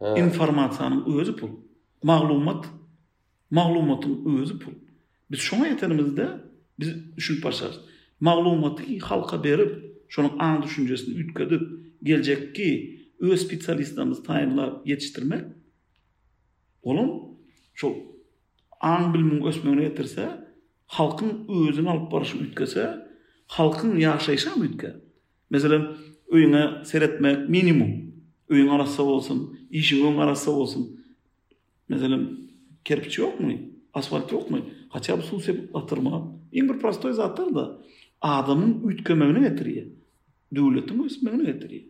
Informasiýanyň özi pul. Maglumat, maglumatyň özi pul. Biz şoňa ýetenimizde, biz düşünip başarys. Maglumaty halka berip, şonuň aň-düşünjesini üýtgedip, geljekki öz spesialistlerimizi taýynlap ýetişdirmek, olam şol aň-bilimiň ösmegine getirse, halkyň özüni alyp barşyny üýtgese, halkyň ýaşaýşam üýtgär. Meselem, öýüňe seretme, minimum. Öýüň arassa bolsun, işiň öň arassa bolsun. Meselem, kerpiç ýokmy? Asfalt ýokmy? Haçan bir suw sepip batyrma. Iň bir prostoý zatlar-da adamyň üýtgemegine getirýär. Döwletiň ösmegine getirýär.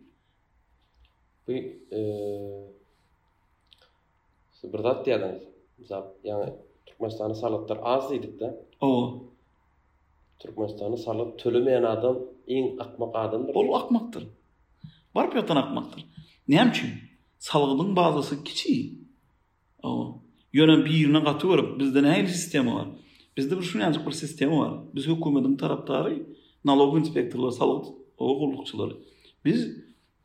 Bu, eee, siz bir zat diýýärdiňiz. Mysal, ýaňy Türkmenistanda salgytlar az diýdik-de. Hawa. Türkmenistanda salgyt tölemeýän adam iň akmak adamdyr. Ol akmakdyr. Baryp ýatan akmakdyr. Näme üçin? Salgydyň bazasy kiçi. Hawa. Ýöne birine gaty görip, bizde nähili sistema bar? Bizde bir şunýajyk bir sistema bar. Biz hökümediň tarapdary, nalog inspektorlary, salgyt, oba gullukçylary. Biz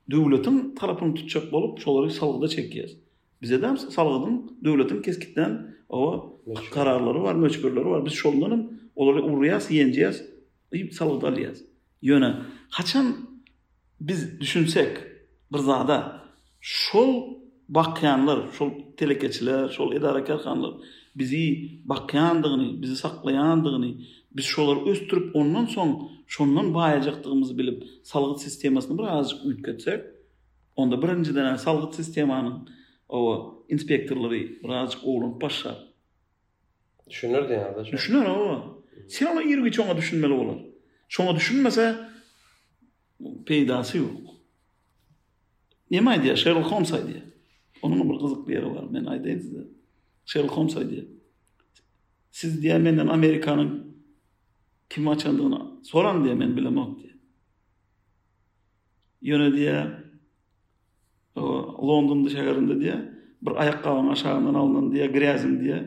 Döwletiň tarapyny tutjak bolup şolary salgyda çekýäs. Bizedem salgydyň döwletiň kesgitlän oba kararlary bar, möçberleri bar. Biz şondan hem olary urýas, ýenjýäs i salgyt alýas. Ýöne haçan biz düşünsek bir zada şol bakýanlar, şol telekeçiler, şol edara-kärhanalar bizi bakýandygyny, bizi saklaýandygyny, Biz şolary ösdürip, ondan soň şondan baýajakdygymyzy bilip, salgyt sistemasyny bir azajyk üýtgetsek, onda birinjiden-ä salgyt sistemanyň oba inspektorlary bir azajyk owlanyp başlar. Düşüner diýýäňiz-dä şoňa? Düşüner, oba. Sen ola ir giç oňa düşünmeli bolar. Şoňa düşünmese, peýdasy ýok. Näme aýdýar? Şerlok Holms aýdýar. Onuňam bir gyzykly ýeri bar, men aýdaýyn size. Şerlok Holms aýdýar. Siz diýýär menden Amerikanyň kim açandygyny soraň diýýär men bilemok diýýär. Ýöne diýýär Londonda şäherinde diýýär bir aýakgabyň aşagyndan alnan diýýär grezin diýýär.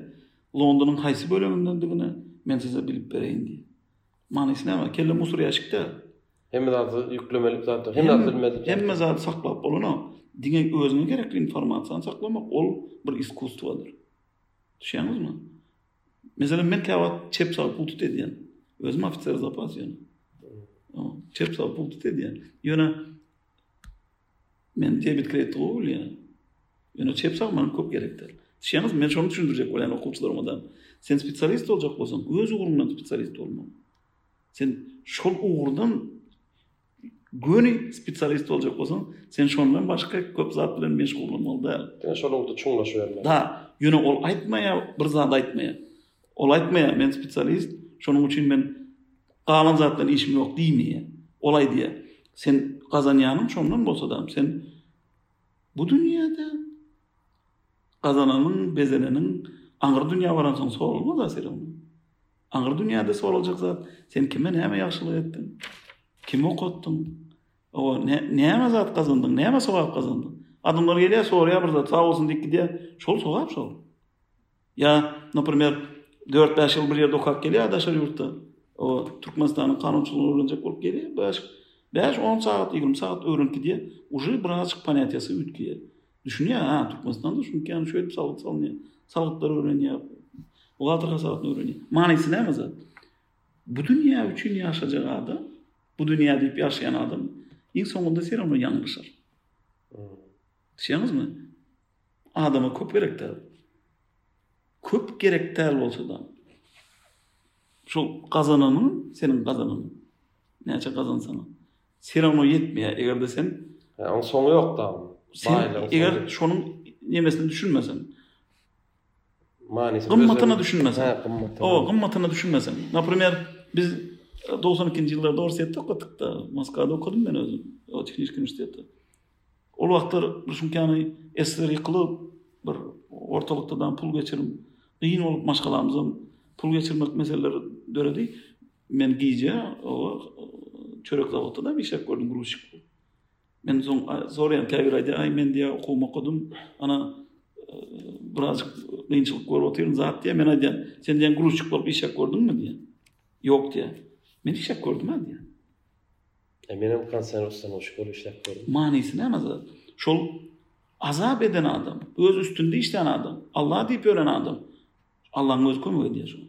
Londonyň haýsy bölegindendigini men size bilip bereýin diýýär. Manysy näme? Kelle musur ýaşykda. Hemme zady ýüklemelik zatlar. Hemme zady bilmedik. Hemme zady saklap bolanok. Diňe özüňe gerekli informasiýany saklamak ol bir iskusstwodyr. Düşýäňizmi? Meselem, men käwagt çep sag pul tut edýän. Özüm ofiser zapas ýöne. Çep sag pul tut edýän. Ýöne men debit kredit gowy bilýän. Ýöne çep sag maňa köp gerekdir. Düşýäňizmi? Men şony düşündirjek bolýan okuwçylaryma da. Sen spesialist boljak bolsaň, öz ugruňdan spesialist bolmaly. Sen şol ugurdan göni spesialist boljak bolsaň, sen şondan başga köp zat bilen meşgullanmaly däl. Ýa şol ugurda çuňlaşybermeli. Da, ýöne ol aýtmaýar, bir zat aýtmaýar. Ol aýtmaýar, men spesialist, şonuň üçin men galan zat bilen işim ýok diýmeýär. Ol aýdýar, sen gazanýanyň şondan bolsa-da, sen bu dünýäde gazananyň, bezeneniň aňry dünýä baransoň soralma-da sen ony. Aňry dünýäde soraljak zat, sen kime näme ýagşylyk etdiň? Kimi okatdyň? Hawa, näme zat gazandyň? Näme sogap gazandyň? Adamlar gelýär, soraýar bir zat, sag bolsun diýip gidýär. Şol sogap şol. Ýa, naprimer, dört-bäş ýyl bir ýerde okap gelýär daşary ýurtda. O, Türkmenistanyň kanunçylygyny öwrenjek bolup gelýär. Bäş, bäş-on sagat, ýigrimi sagat öwrenip gidýär. Uje birazajyk ponýatiýasy üýtgeýär. Düşünýär, ha, Türkmenistanda düşünýär, şeýdip salgyt salynýar. Salgytlary öwrenýär. Buhgalter hasabatyny öwrenýär. Manysy näme zat? Bu dünýä üçin ýaşajak adam, bu dünýä diýip ýaşaýan adam iň soňunda sen onu ýalňyşar. Düşünýäňizmi? Adama köp gerek däl. Köp gerek däl bolsa-da. Şu gazananyň, seniň gazananyň. Näçe gazansaň. Sen oňa ýetmeýär, eger-de sen. Ýa oň soňy ýok dagyn. Sen eger şonuň nemesini düşünmeseň. Manysy. Gymmatyna düşünmeseň. Hä, gymmatyna. O, gymmatyna düşünmeseň. Naprimer, biz 92-nji ýyllarda Orsýetde okadykda, Moskwada okadym men özüm, o tehniki uniwersitetde. Ol wagtlar Ruşunkýany esler ýykylyp, bir ortalykda da pul geçirim, giň bolup maşgalamyzam pul geçirmek meseleleri döredi. Men gije oba çörek zawodynda işläp gördüm gruzçik bolup. Men soň soraýan käbir aýdýar, aý men diýýär okuwymy okudym, ana birazjyk kynçylyk görüp otyryn zat diýýär. Men aýdýan, sen diýýän gruzçik bolup işläp gördüňmi diýýär. Ýok diýýär. Men işläp gördüm-ä diýýär. E men hem konserw ustanowşik bolup işläp gördüm. Manysy näme zat? Şol azap eden adam, öz üstünde işlän adam, Allah diýip ölen adam. Allaň özi kömek edýär şoňa.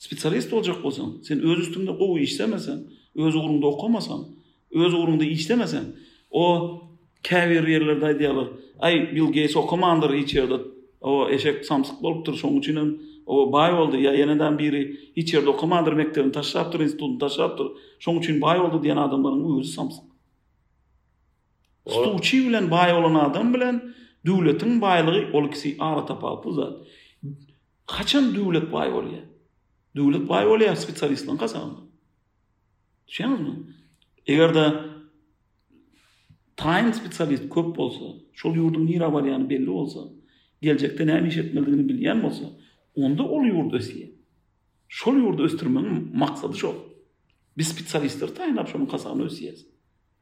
Spesialist boljak bolsaň, sen öz üstüňde gowy işlemeseň, öz ugruňda okamasaň, öz ugruňda işlemeseň, o käbir ýerlerde aýdýarlar, Aý, Bill Geýts okamandyr hiç ýerde, o eşek samsyk bolupdyr, şonuň üçin hem o baý boldy, ýa ýene-de biri hiç ýerde okamandyr, mekdebini taşlapdyr, institutyny taşlapdyr, şonuň üçin baý boldy diýen adamlaryň özi samsyk. Stuçi bilen baý bolan adam bilen döwletiň baýlygy ol ikisi ara tapawutly zat. Haçan döwlet baý bolýar? Döwlet baý bolýar spesialistleriň hasabyna. Düşünýäňizmi? Eger-de taýyn spesialist köp bolsa, şol ýurduň nirä barýany belli bolsa, geljekde näme iş etmelidigini bilýän bolsa, onda ol ýurt ösýär. Şol ýurdy ösdürmegiň maksady şol. Biz spesialistleri taýynlap şonuň hasabyna ösýäris.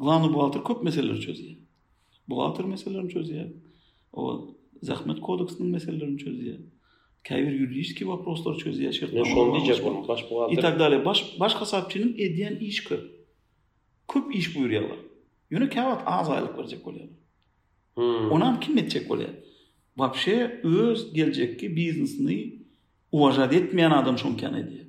Glavny buhgalter köp meseleleri çözýär. Buhgalter meselelerini çözýär. O zähmet kodeksiniň meselelerini çözýär. Käbir ýuridiski waproslary çözýär. Şert tamam. Şony diýjek boldum. Baş buhgalter. I tak dalýa. Baş baş hasapçynyň edýän iş köp. Köp iş buýurýarlar. Ýöne käwagt az aýlyk berjek bolýar. Hmm. Onam kim etjek bolýar? Wapşe öz geljekki biznesini uwažat etmeýän adam şoňkany edýär.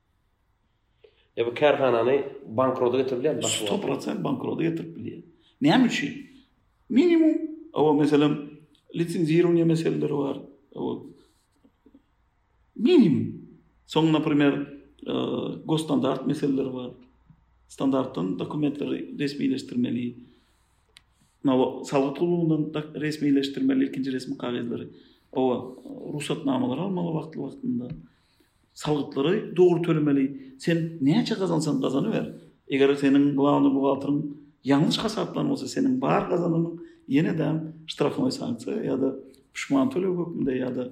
E bu kärhanany bankrota getirip bilýärmi? Sto prosent bankrota getirip bilýär. Näme üçin? Minimum, awa meselem, lisenzirowaniýa meseleleri bar. Awa, minimum. Soň, naprimer, e, gosstandart meseleleri bar. Standartdan dokumentleri resmileşdirmeli. Awa, salgyt gullugynyň da resmileşdirmeli ikinji resmi kagyzlary. Awa, rugsatnamalary almaly wagtly-wagtynda. Salgytlary dogry tölemeli. Sen näçe gazansaň gazanyber. Eger seniň glawnyý buhgalteriň ýalňyş hasaplan bolsa, seniň bar gazananyň ýene-de ştrafnoý sanksiýa ýa-da puşman töleg hökmünde ýa-da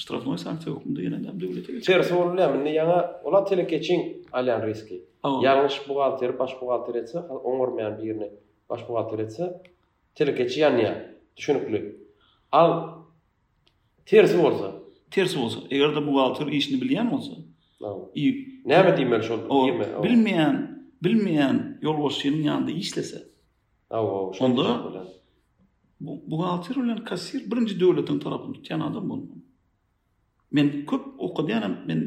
ştrafnoý sanksiýa hökmünde ýene-de döwlete geçer. Tersi bolup biler. Indi ýaňa olar telekeçiň alýan riski. Ýalňyş buhgalteri baş buhgalter etse, oňarmaýan birini baş buhgalter etse, telekeçi ýanýar. Düşünikli. Al, Tersi bolsa? Tersi bolsa, eger-de buhgalter işini bilýän bolsa, i, Näme diýmeli şol diýme, o. Bilmeýän, bilmeýän ýolbaşçynyň ýanynda işlese, Hawa, o, şeýle Onda- bolýar. bu- buhgalter bilen kassir birinji döwletiň tarapyny tutýan adam bolmaly. Men köp okadýan hem, men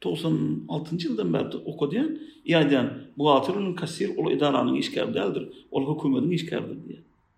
togsan altynjy ýyldan bäri de okadýan, i aýdýan, buhgalter bilen kassir ol edaranyň işgäri däldir, ol hökümetiň işgäridir diýýän.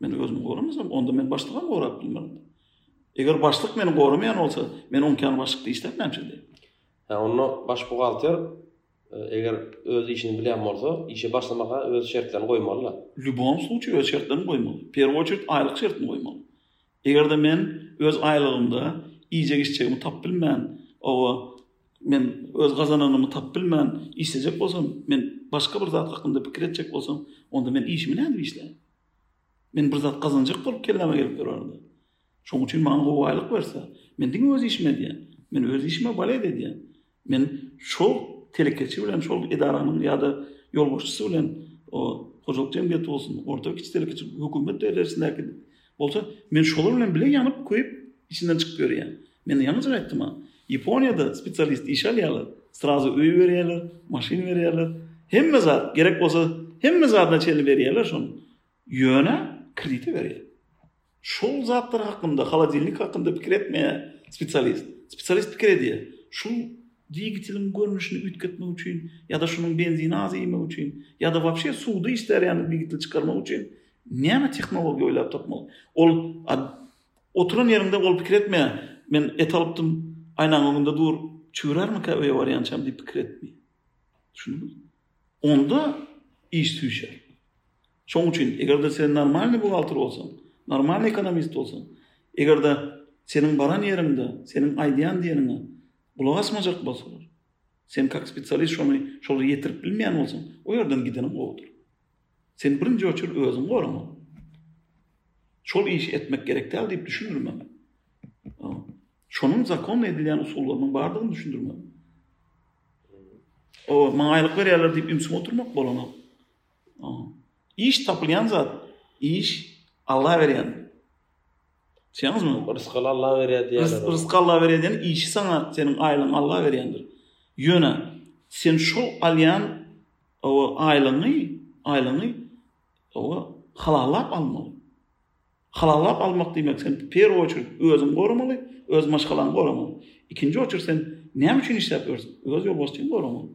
Men özümi goramasam, onda men başlygam gorap bilmerin. Eger başlyk meni goramaýan bolsa, men oňkän başlykda işläp näme üçin? Hä, onda baş buhgalter e, eger öz işini bilýän bolsa, işe başlamaka öz şertlerini goýmaly-da. Lýubom случае öz şertlerini goýmaly. Perwe oçert aýlyk şertini goýmaly. Eger-de men öz aýlygymda iýjek-içjegimi tapyp bilmän, hawa, men öz gazananymy tapyp bilmän işlejek bolsam, men başga bir zat hakynda pikir etjek bolsam, onda men işimi nädip işläýin? Men bir zat gazanjak bolup kelläme gelip durardy. Şonuň üçin maňa gowy aýlyk berse, men diňe öz işimi edýän. Men öz işime balet edýän. Men şol telekeçi bilen şol edaranyň ýa-da ýolbaşçysy bilen o hojalyk jemgyýeti bolsun, orta we kiçi telekeçi hökümet derejesindäki bolsa, men şolar bilen bile ýanyp, köýüp, içinden çykyp ýörýän. Men ýalňyjyk aýtdym-a. Ýaponiýada spesialist iş alýarlar, srazu öý berýärler, maşyn berýärler, hemme zat, gerek bolsa, hemme zadyna çenli berýärler şony. Ýöne krediti berýär. Şol zatlar hakynda, holodilnik hakynda pikir etmeýär spesialist. Spesialist pikir edýär, şu dwigiteliň görnüşini üýtgetmek üçin ýa-da şunuň benzini az iýmek üçin ýa-da wapşe suwda işlär ýaly dwigitel çykarmak üçin näme tehnologiýa oýlap tapmaly. Ol oturan ýerinde ol pikir etmeýär, men et alypdym, aýnagyň öňünde dur, çüwürärmikä öýe barýançam diýip pikir etmeýär. Düşündiňizmi? onda iş süýşer. Şoň üçin, eger-de sen normalny buhgalter bolsaň, normalny ekonomist bolsaň, eger-de seniň baran ýeriňde, seniň aýdýan diýeniňe gulak asmajak bolsalar, sen kak spesialist şony şolara ýetirip bilmeýän bolsaň, o ýerden gideniň gowudyr. Sen birinji oçer özüň gorama. Şol işi etmek gerek däl diýip düşündirme. Şonuň zakon edilýän usullarynyň bardygyny düşündirmek. O, maňa aýlyk berýärler diýip ümsüm oturmak bolanok. Iş tapylýan zat, iş Allah berýän. Şeňizmi? Rysky Allah berýär diýýärler. Rysky Allah berýär diýen işi saňa seniň aýlygyň Allah berýändir. Ýöne sen şol alýan o aýlygyňy, aýlygyňy o halallap almaly. Halallap almak diýmek sen perwy oçerd özüň goramaly, öz maşgalaň goramaly. Ikinji oçerd sen näme üçin işläp ýörsiň? Öz ýolbaşçyň goramaly.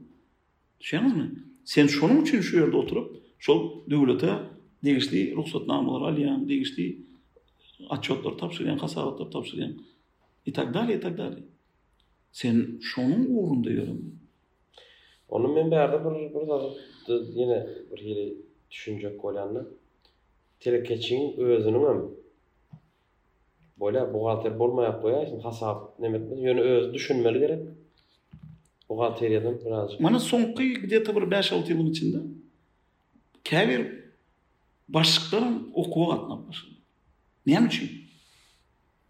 Düşýäňizmi? Sen şonuň üçin şu ýerde oturyp, şol döwlete degişli rugsatnamalary alýaň, degişli otçotlary tabşyrýaň, hasabatlary tabşyrýaň. I tak dalýe, i tak dalýe. Sen şonuň ugrunda ýöremeli. Onda men bärde bir bir zady ýene bir hili düşünjek bolýan-da. Telekeçiň özüniňem bolýar, buhgalter bolmaýak goýaý, şol hasap neme etmez, ýöne özi düşünmeli gerek buhgalteriýadan birazjyk. Mana soňky gde-ta bir bäş-alty ýylyň içinde käbir başlyklaram okuwa gatnap başladylar. Näme üçin?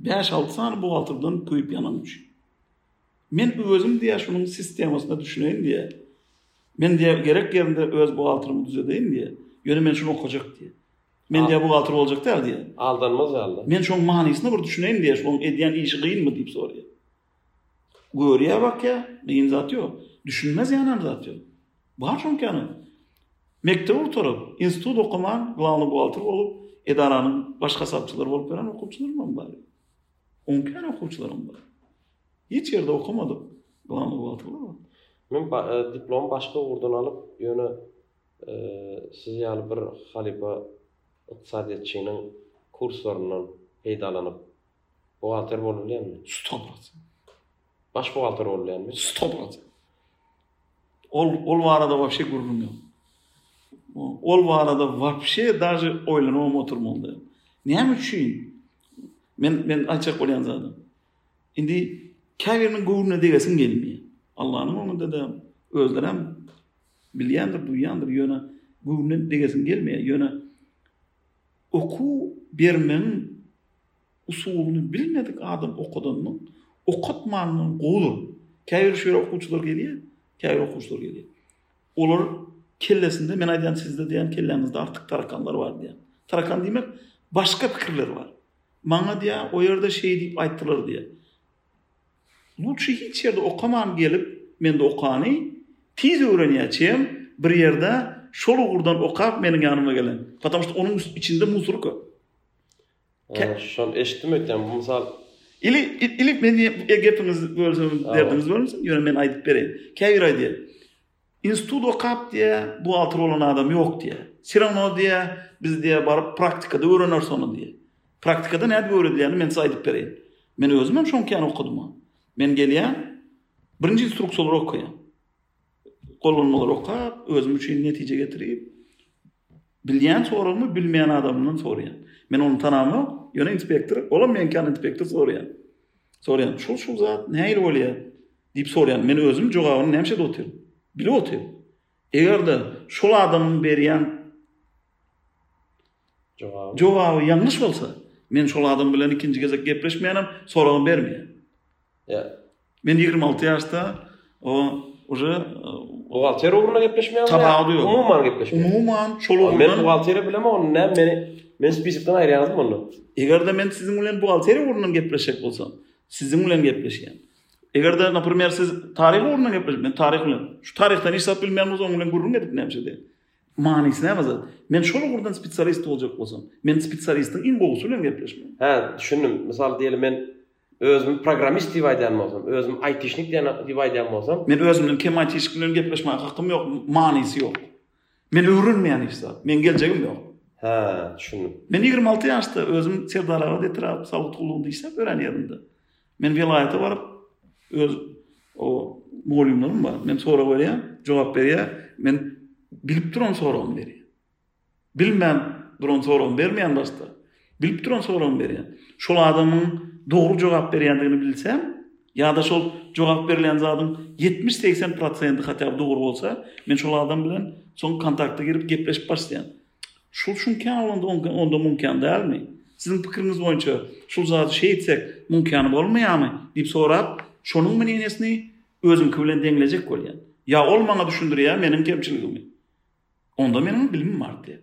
Bäş-alty sany buhgalterden köýüp ýanany üçin. Men özüm diýýär şunuň sistemasyna düşüneýin diýýär. Men diýýär gerek ýerinde öz buhgalterymy düzedeýin diýýär. Ýöne men şuny okajak diýýär. Men diýýär buhgalter boljak däl diýýär. Aldanmaz ýaly. Men şoň manysyna bir düşüneýin diýýär. Şoň edýän işi gynmy diýip soraýar. Görýär bakýar, gyn zat ýok. Düşünmez ýanam zat ýok. Bar şoň känä. Mekdebi gutaryp, institut okaman, glawny buhgalter bolup, edaranyň baş hasapçylary bolup ýören okuwçylarymam bar. Oňkar okuwçylaram bar. Hiç ýerde okamadyk, glanly wagtlar bar. Men diplomy başga ugurdan alyp, ýöne siz ýaly bir halypa ykdysadyýetçiniň kurslaryndan peýdalanyp, buhgalter bolup bilýänmi? Sto prosent. Baş buhgalter boldy diýenmi? Stop at. Ol ol barada wapşe gürrüň ýok. Ol barada wapşe daže oýlanam oturmaly. Näme üçin? Men men aýtjak bolýan zadym. Indi käbiriniň göwnüne degesiň gelmeýär. Allanyň öňünde-de özleri hem bilýändir, duýýandyr, ýöne göwnüne degesiň gelmeýär. Ýöne okuw bermegiň usulyny bilmedik adam okadandan okatmandan gowudyr. Käbir şeýle okuwçylar gelýär, käbir okuwçylar gelýär. Olar kellesinde men aýdýan sizde diýen kelläňizde artyk tarakanlar bar diýen. Tarakan diýmek başga pikirler bar. Maňa diýä, o ýerde şeý diýip aýtdylar diýä. Lutşy hiç ýerde okaman gelip, mende okany tiz öwrenýär, çem bir ýerde şol ugurdan okap meniň ýanyma gelen. Patamşda onuň içinde musur köp. Kä. Şony eşitdim eýtýän bu mysal. Ili ili men diýen gepiňiz bölsem derdiniz bolmasyn ýöne men aýdyp bereýin. Käbir aýdýar. Institut okap diýä buhgalter bolan adam ýok diýä. Serawno diýä biz diýä baryp praktikada öwreneris ony diýä. Praktikada nädip öwredilýänini men size aýdyp bereýin. Men özüm hem şoňky ýaly okadym. Men gelýän birinji instruksiýalary okaýan. Gollanmalary okap özüm üçin netije getirip Bilýän soragmy, bilmeýän adamdan soraýan. Men ony tanamok, ýöne inspektor, olam meňki ýaly inspektor soraýan. Soraýan, şul-şul zat nähili bolýar? diýip soraýan. Men özüm jogabyny näme şeýdip otyryn? Bilip otyryn. Eger-de şol adamyň berýän jogaby ýalňyş bolsa, men şol adam bilen ikinji gezek gepleşmeýänem, soragam bermeýän. Ýa. Men ýigrimi alty ýaşda o uje buhgalter ugrunda gepleşmeýäňmi? Tabawudy ýok. Umuman gepleşmeýäň. Umuman şol ugrunda. Men buhgalteri bilemok, onda näme meni meni spisikden aýyrýaňyzmy onda? Eger-de men siziň bilen buhgalteri ugrundan gepleşjek bolsam, siziň bilen gepleşýän. Eger-de naprimer siz taryh ugrundan gepleşip, men taryh bilen. Şu taryhdan hiç zat bilmeýän bolsa oň bilen gürrüň edip näme şeýdi? Manysy näme zat? Men şol ugrundan spesialist boljak bolsam, men spesialistiň iň gowusy bilen gepleşmeli. Hä, düşündim. Mysal diýeli men Özümi programmist diýip aýdýan bolsam, özümi aýtişnik diýen diýip aýdýan bolsam. Men özümden kem aýtişnik bilen gepleşmäge hakym ýok, manysy ýok. Men öwrenmeýän hiç zat, meň geljegim ýok. Hä, düşündim. Men ýigrimi alty ýaşda özüm Serdar aga detirap, Sawut gullugyny işläp ýören ýerimde. Men welaýata baryp, öz o mugallymlarym bar. Men sorag berýän, jogap berýär. Men bilip duran soragymy berýär. Bilmän duran soragyny bermeýän başda, bilip duran soragyny berýän. Şol adamyň dogry jogap berýändigini bilseň, ýa-da şol jogap berilýän zadyň ýetmiş-segsen prosenti hatýa bir dogry bolsa, men şol adam bilen soň kontakta girip gepleşip başlaýan. Şul şunkä bolanda oňka onda muňkän dälmi? Siziň pikiriňiz boýunça şul zady şeý etsek muňkän bolmaýamy? diýip sorap, şonuň mneniýesini özüňki bilen deňlejek bolýan. Ýa ol maňa düşündirýär meniň kemçiligimi. Onda meniň bilimim artýar.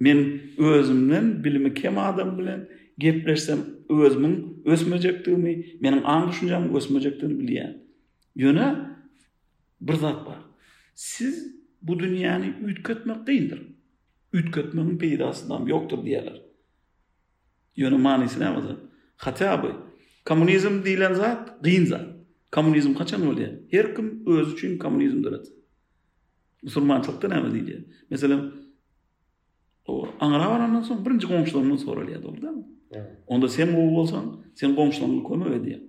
Men özümden bilimi kem adam bilen gepleşsem, özümiň ösmejekdigimi, meniň aň-düşünjämiň ösmejekdigini bilýän. Ýöne bir zat bar. Siz bu dünýäni üýtgetmek kyndyr. Üýtgetmegiň peýdasy dam ýokdur diýýärler. Ýöne manysy nämede? Hatýa by kommunizm diýlen zat kyn zat. Kommunizm haçan bolýar? Her kim özi üçin kommunizm döretse. Musulmançylykda näme diýilýär? Meselem, o aňra barandan soň birinji goňşularyndan soralýar, dogrudanmy? Onda sen gowy bolsaň, sen goňşularyňa kömek edýär.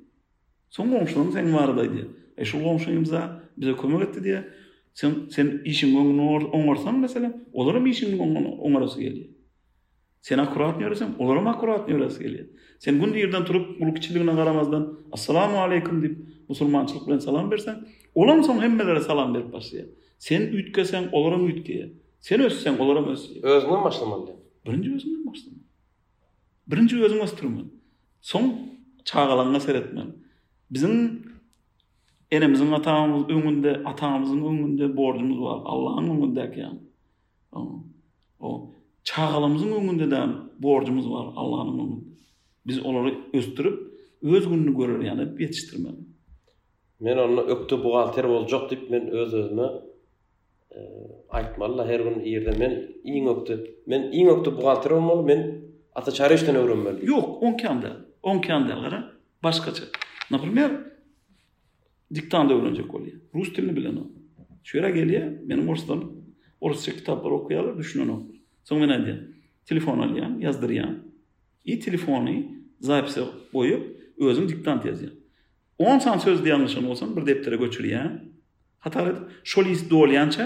Soň goňşularyň sen barada aýdýar. E şu goňşumyza bize kömek etdi diýär. Sen sen işiň öňüni oňarsaň meselem, olar hem işiň öňüni oňarasy gelýär. Sen akkuratny ýöreseň, olaram akkuratny ýöresi gelýär. Sen günde irden turup, uly kiçiligine garamazdan, Assalamu aleýkum diýip, musulmançylyk bilen salam berseň, olam soň hemmelere salam berip başlaýar. Sen üýtgeseň, olaram üýtgeýär. Sen össeň, olaram ösýär. Özüňden başlamaly diýip. Birinji özüňden başlamaly. Birinji özüňi ösdürmeli. Soň çagalaňňa seretmeli. Biziň enemiziň-atamyzyň öňünde, atamyzyň öňünde borjumyz bar, Allaň öňündäki ýaly. O çagalarymyzyň öňünde däl borjumyz bar Allanyň öňünde. Biz olary ösdürip, öz gününi görer ýaly edip ýetişdirmeli. Men onda ökde buhgalter boljak diýip men öz özüme aýtmaly-da her gün irden men iň ökde men iň ökde buhgalter bolmaly men ata çary işden öwrenmeli. Ýok, oňkam däl. Oňkam däl gara. Başgaça. Naprimer. Diktanda öwrenjek bolýar. Rus dilini bilenok. Şu ýere gelýär, meniň orslarym orsça kitaplary okaýarlar, düşünenoklar. Soň men aýdýan, telefon alýan, ýazdyrýan. I telefony zapise goýup, özüm diktant ýazýan. On sany sözde ýalňyşan bolsam, bir depdere göçürýän. Hatar edip, şo list dolýança,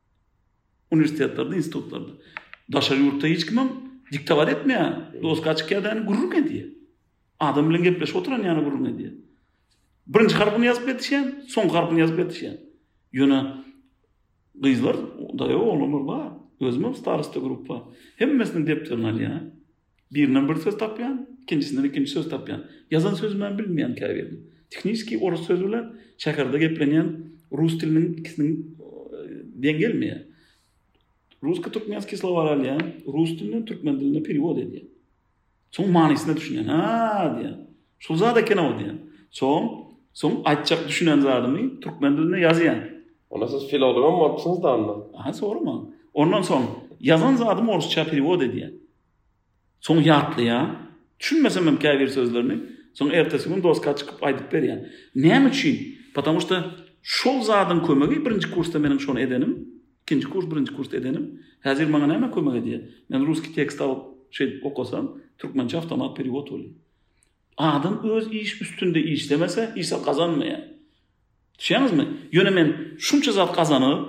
Uniwersitetlerde, institutlarda. Daşary ýurtda hiç kim hem diktowat etmeýär. Doska çykýar däni gürrüň edýär. Adam bilen gepleşip oturan ýana gürrüň edýär. Birinji harpyny ýazyp ýetişýän, soňky harpyny ýazyp ýetişýän. Ýöne gyzlar, daýaw oglanlar bar. Özüm hem starosta gruppa. Hemmesiniň depderini alýar. Birinden bir söz tapýan, ikinjisinden ikinji söz tapýan. Ýazan sözümem bilmeýän käbirini. Tehniskiý orus sözi bilen şäherde geplenýän rus diliniň ikisiniň deň gelmeýär. Rusko-türkmenskiý slowary alýan, rus dilinden türkmen diline perewod edýän. Soň manysyna düşünýän. Ha diýen. Şul zat eken-ow diýen. Soň, soň aýtjak düşünen zadymy türkmen dilinde ýazýan. Onda siz filologam bolupsyňyz-da onda. Aha, sorama. Ondan soň ýazan zadymy orusça perewod edýän. Soň ýatlaýan. Düşünmesem hem käbir sözlerini. Soň ertesi gün doska çykyp aýdyp berýän. Näme üçin? Patamu şda şol zadyň kömegi birinji kursda meniň şony edenim, ikinji kurs, birinji kursda edenim, häzir maňa näme kömek edýär? Men ruski tekst alyp şeýdip okasam, türkmençe awtomat periwod bolýar. Adam öz iş üstünde işlemese, hiç zat gazanmaýar. Düşýäňizmi? Ýöne men şunça zat gazanyp,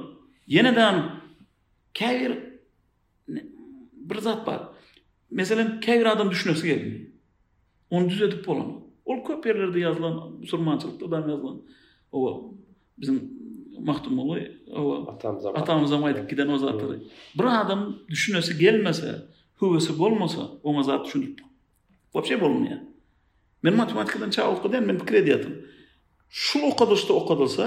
ýene-däm käbir Bir zat bar. Meselem, käbir adam düşünesi gelmir. Ony düzedip bolanok. Ol köp ýerlerde ýazylan, musulmançylykda da ýazylan. Owa, biziň Magtymguly, owa, atamyzam, atamyzam aýdyp giden o zatlary. Bir adam düşünesi gelmese, höwesi bolmasa, oňa zat düşünip wapşe bolmaýar. Men matematikadan çaw okadym, men pikir edýärdim. Şu okadyşda okadylsa,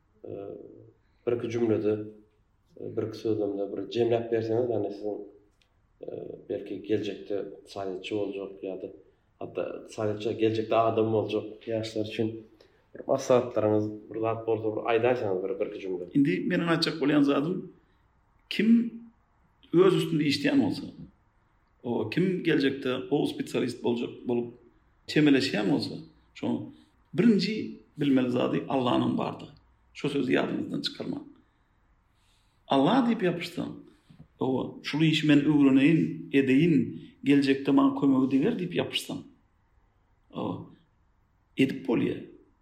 Birki jümlede, birki sözlemde bir jemläp berseňiz, ýagny siziň belki geljekde ykdysadyýetçi boljak ýa-da hatda ykdysadyýetçi geljekde adam boljak ýaşlar üçin bir maslahatlaryňyz, bir zat bolsa bir aýdaýsaňyz bir birki jümle. Indi meniň aýtjak bolýan zadym kim öz üstünde işleýän bolsa, Kim geljekde gowy spesialist boljak bolup çemeleşýän bolsa, şo birinji bilmeli zady Allanyň bardygy. Şo sözi ýadyňyzdan çykarmaň. Alla diýip ýapyşsaň, owa, şul işi men öwreneýin, edeýin, geljekde maňa kömegi deger diýip ýapyşsaň, owa, edip bolýar.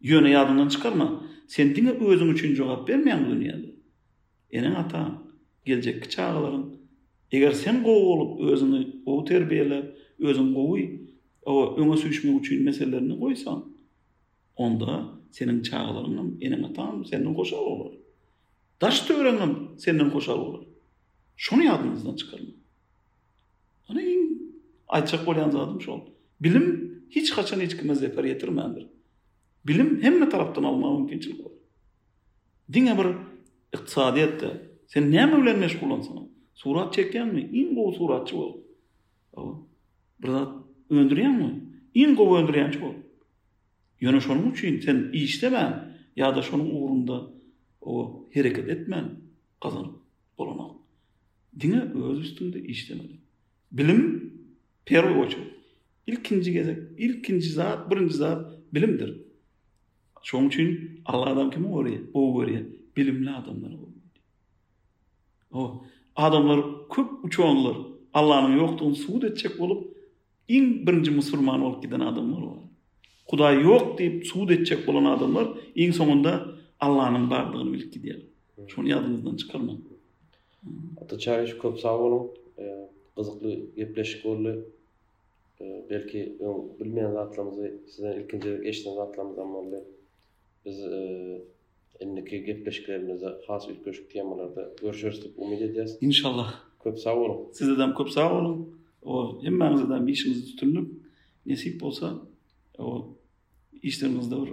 Ýöne ýadyňdan çykarma, sen diňe özüň üçin jogap bermeýäň bu dünýäde. Eneň-ataň, geljekki çagalaryň. Eger sen gowy bolup, özüňi gowy terbiýeläp, özüň gowy, hawa, öňe süýşmek üçin meselelerini goýsaň, onda seniň çagalaryň hem, eneň-ataň hem senden hoşal bolar. Daş-töweregiň hem senden hoşal bolar. Şony ýadyňyzdan çykarmaň. Ony iň aýtjak bolýan zadym şol. Bilim hiç haçan hiç kime zeper ýetirmändir. Bilim hemme tarapdan almaga mümkinçilik bar. Diňe bir ykdysadyýetde sen näme bilen meşgullansaň, surat çekýäňmi? Iň gowy suratçy bol. Bir zat öndürýäňmi? Iň gowy öndürýänçi bol. Ýöne şonuň üçin sen işlemän ýa-da şonuň ugrunda o hereket etmän gazanyp bolanok. Diňe öz üstüňde işlemeli. Bilim, perwy oçert, ilkinji gezek, ilkinji zat, birinji zat bilimdir. Şoň üçin Alla adam kimi görýär? Gowy görýär. Bilimli adamlary gowy görýär. O, adamlar köp uçanlar Allanyň ýokdugyny subut etjek bolup, Iň birinji musulman bolup giden adamlar bor. Hudaý ýok diýip subut etjek bolan adamlar iň soňunda Allanyň bardygyny bilip gidýärler. Şony ýadyňyzdan çykarmaň. Ata Çaryş köp sag boluň. Gyzykly gepleşik boldy. Belki öň bilmeýän zatlarymyzy sizden ilkinji gezek eşiden zatlarymyzam boldy. Biz Indiki gepleşiklerimizde has üýtgeşik temalarda görüşeris diýip umyt edýäs. Inşallah. Köp sag boluň. Sizedem köp sag boluň. Ol hemmäňizedem işiňizde üstünlik. Nesip bolsa ol işleriňizde bir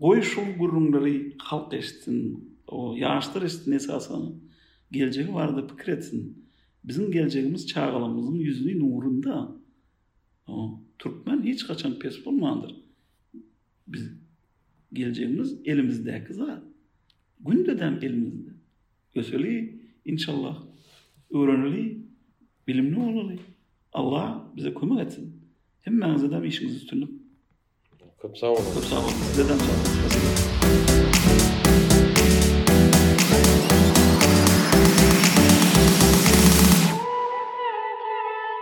goý şu gürrüňleri halk eşitsin. O ýaşlar eşitsin esasan. Geljegi barada pikir etsin. Biziň geljegimiz çagalarymyzyň ýüzüni nurunda. O türkmen hiç haçan pes bolmandyr. Biz geljegimiz elimizdäki zat. Gündedem elimizde. Öseli inşallah. Öwreneli, bilimli bolaly. Allah bize kömek etsin. Hemmäňize de işiňiz üstünlik. Köp sag bolun. Köp sag bolun. Size de sag bolun.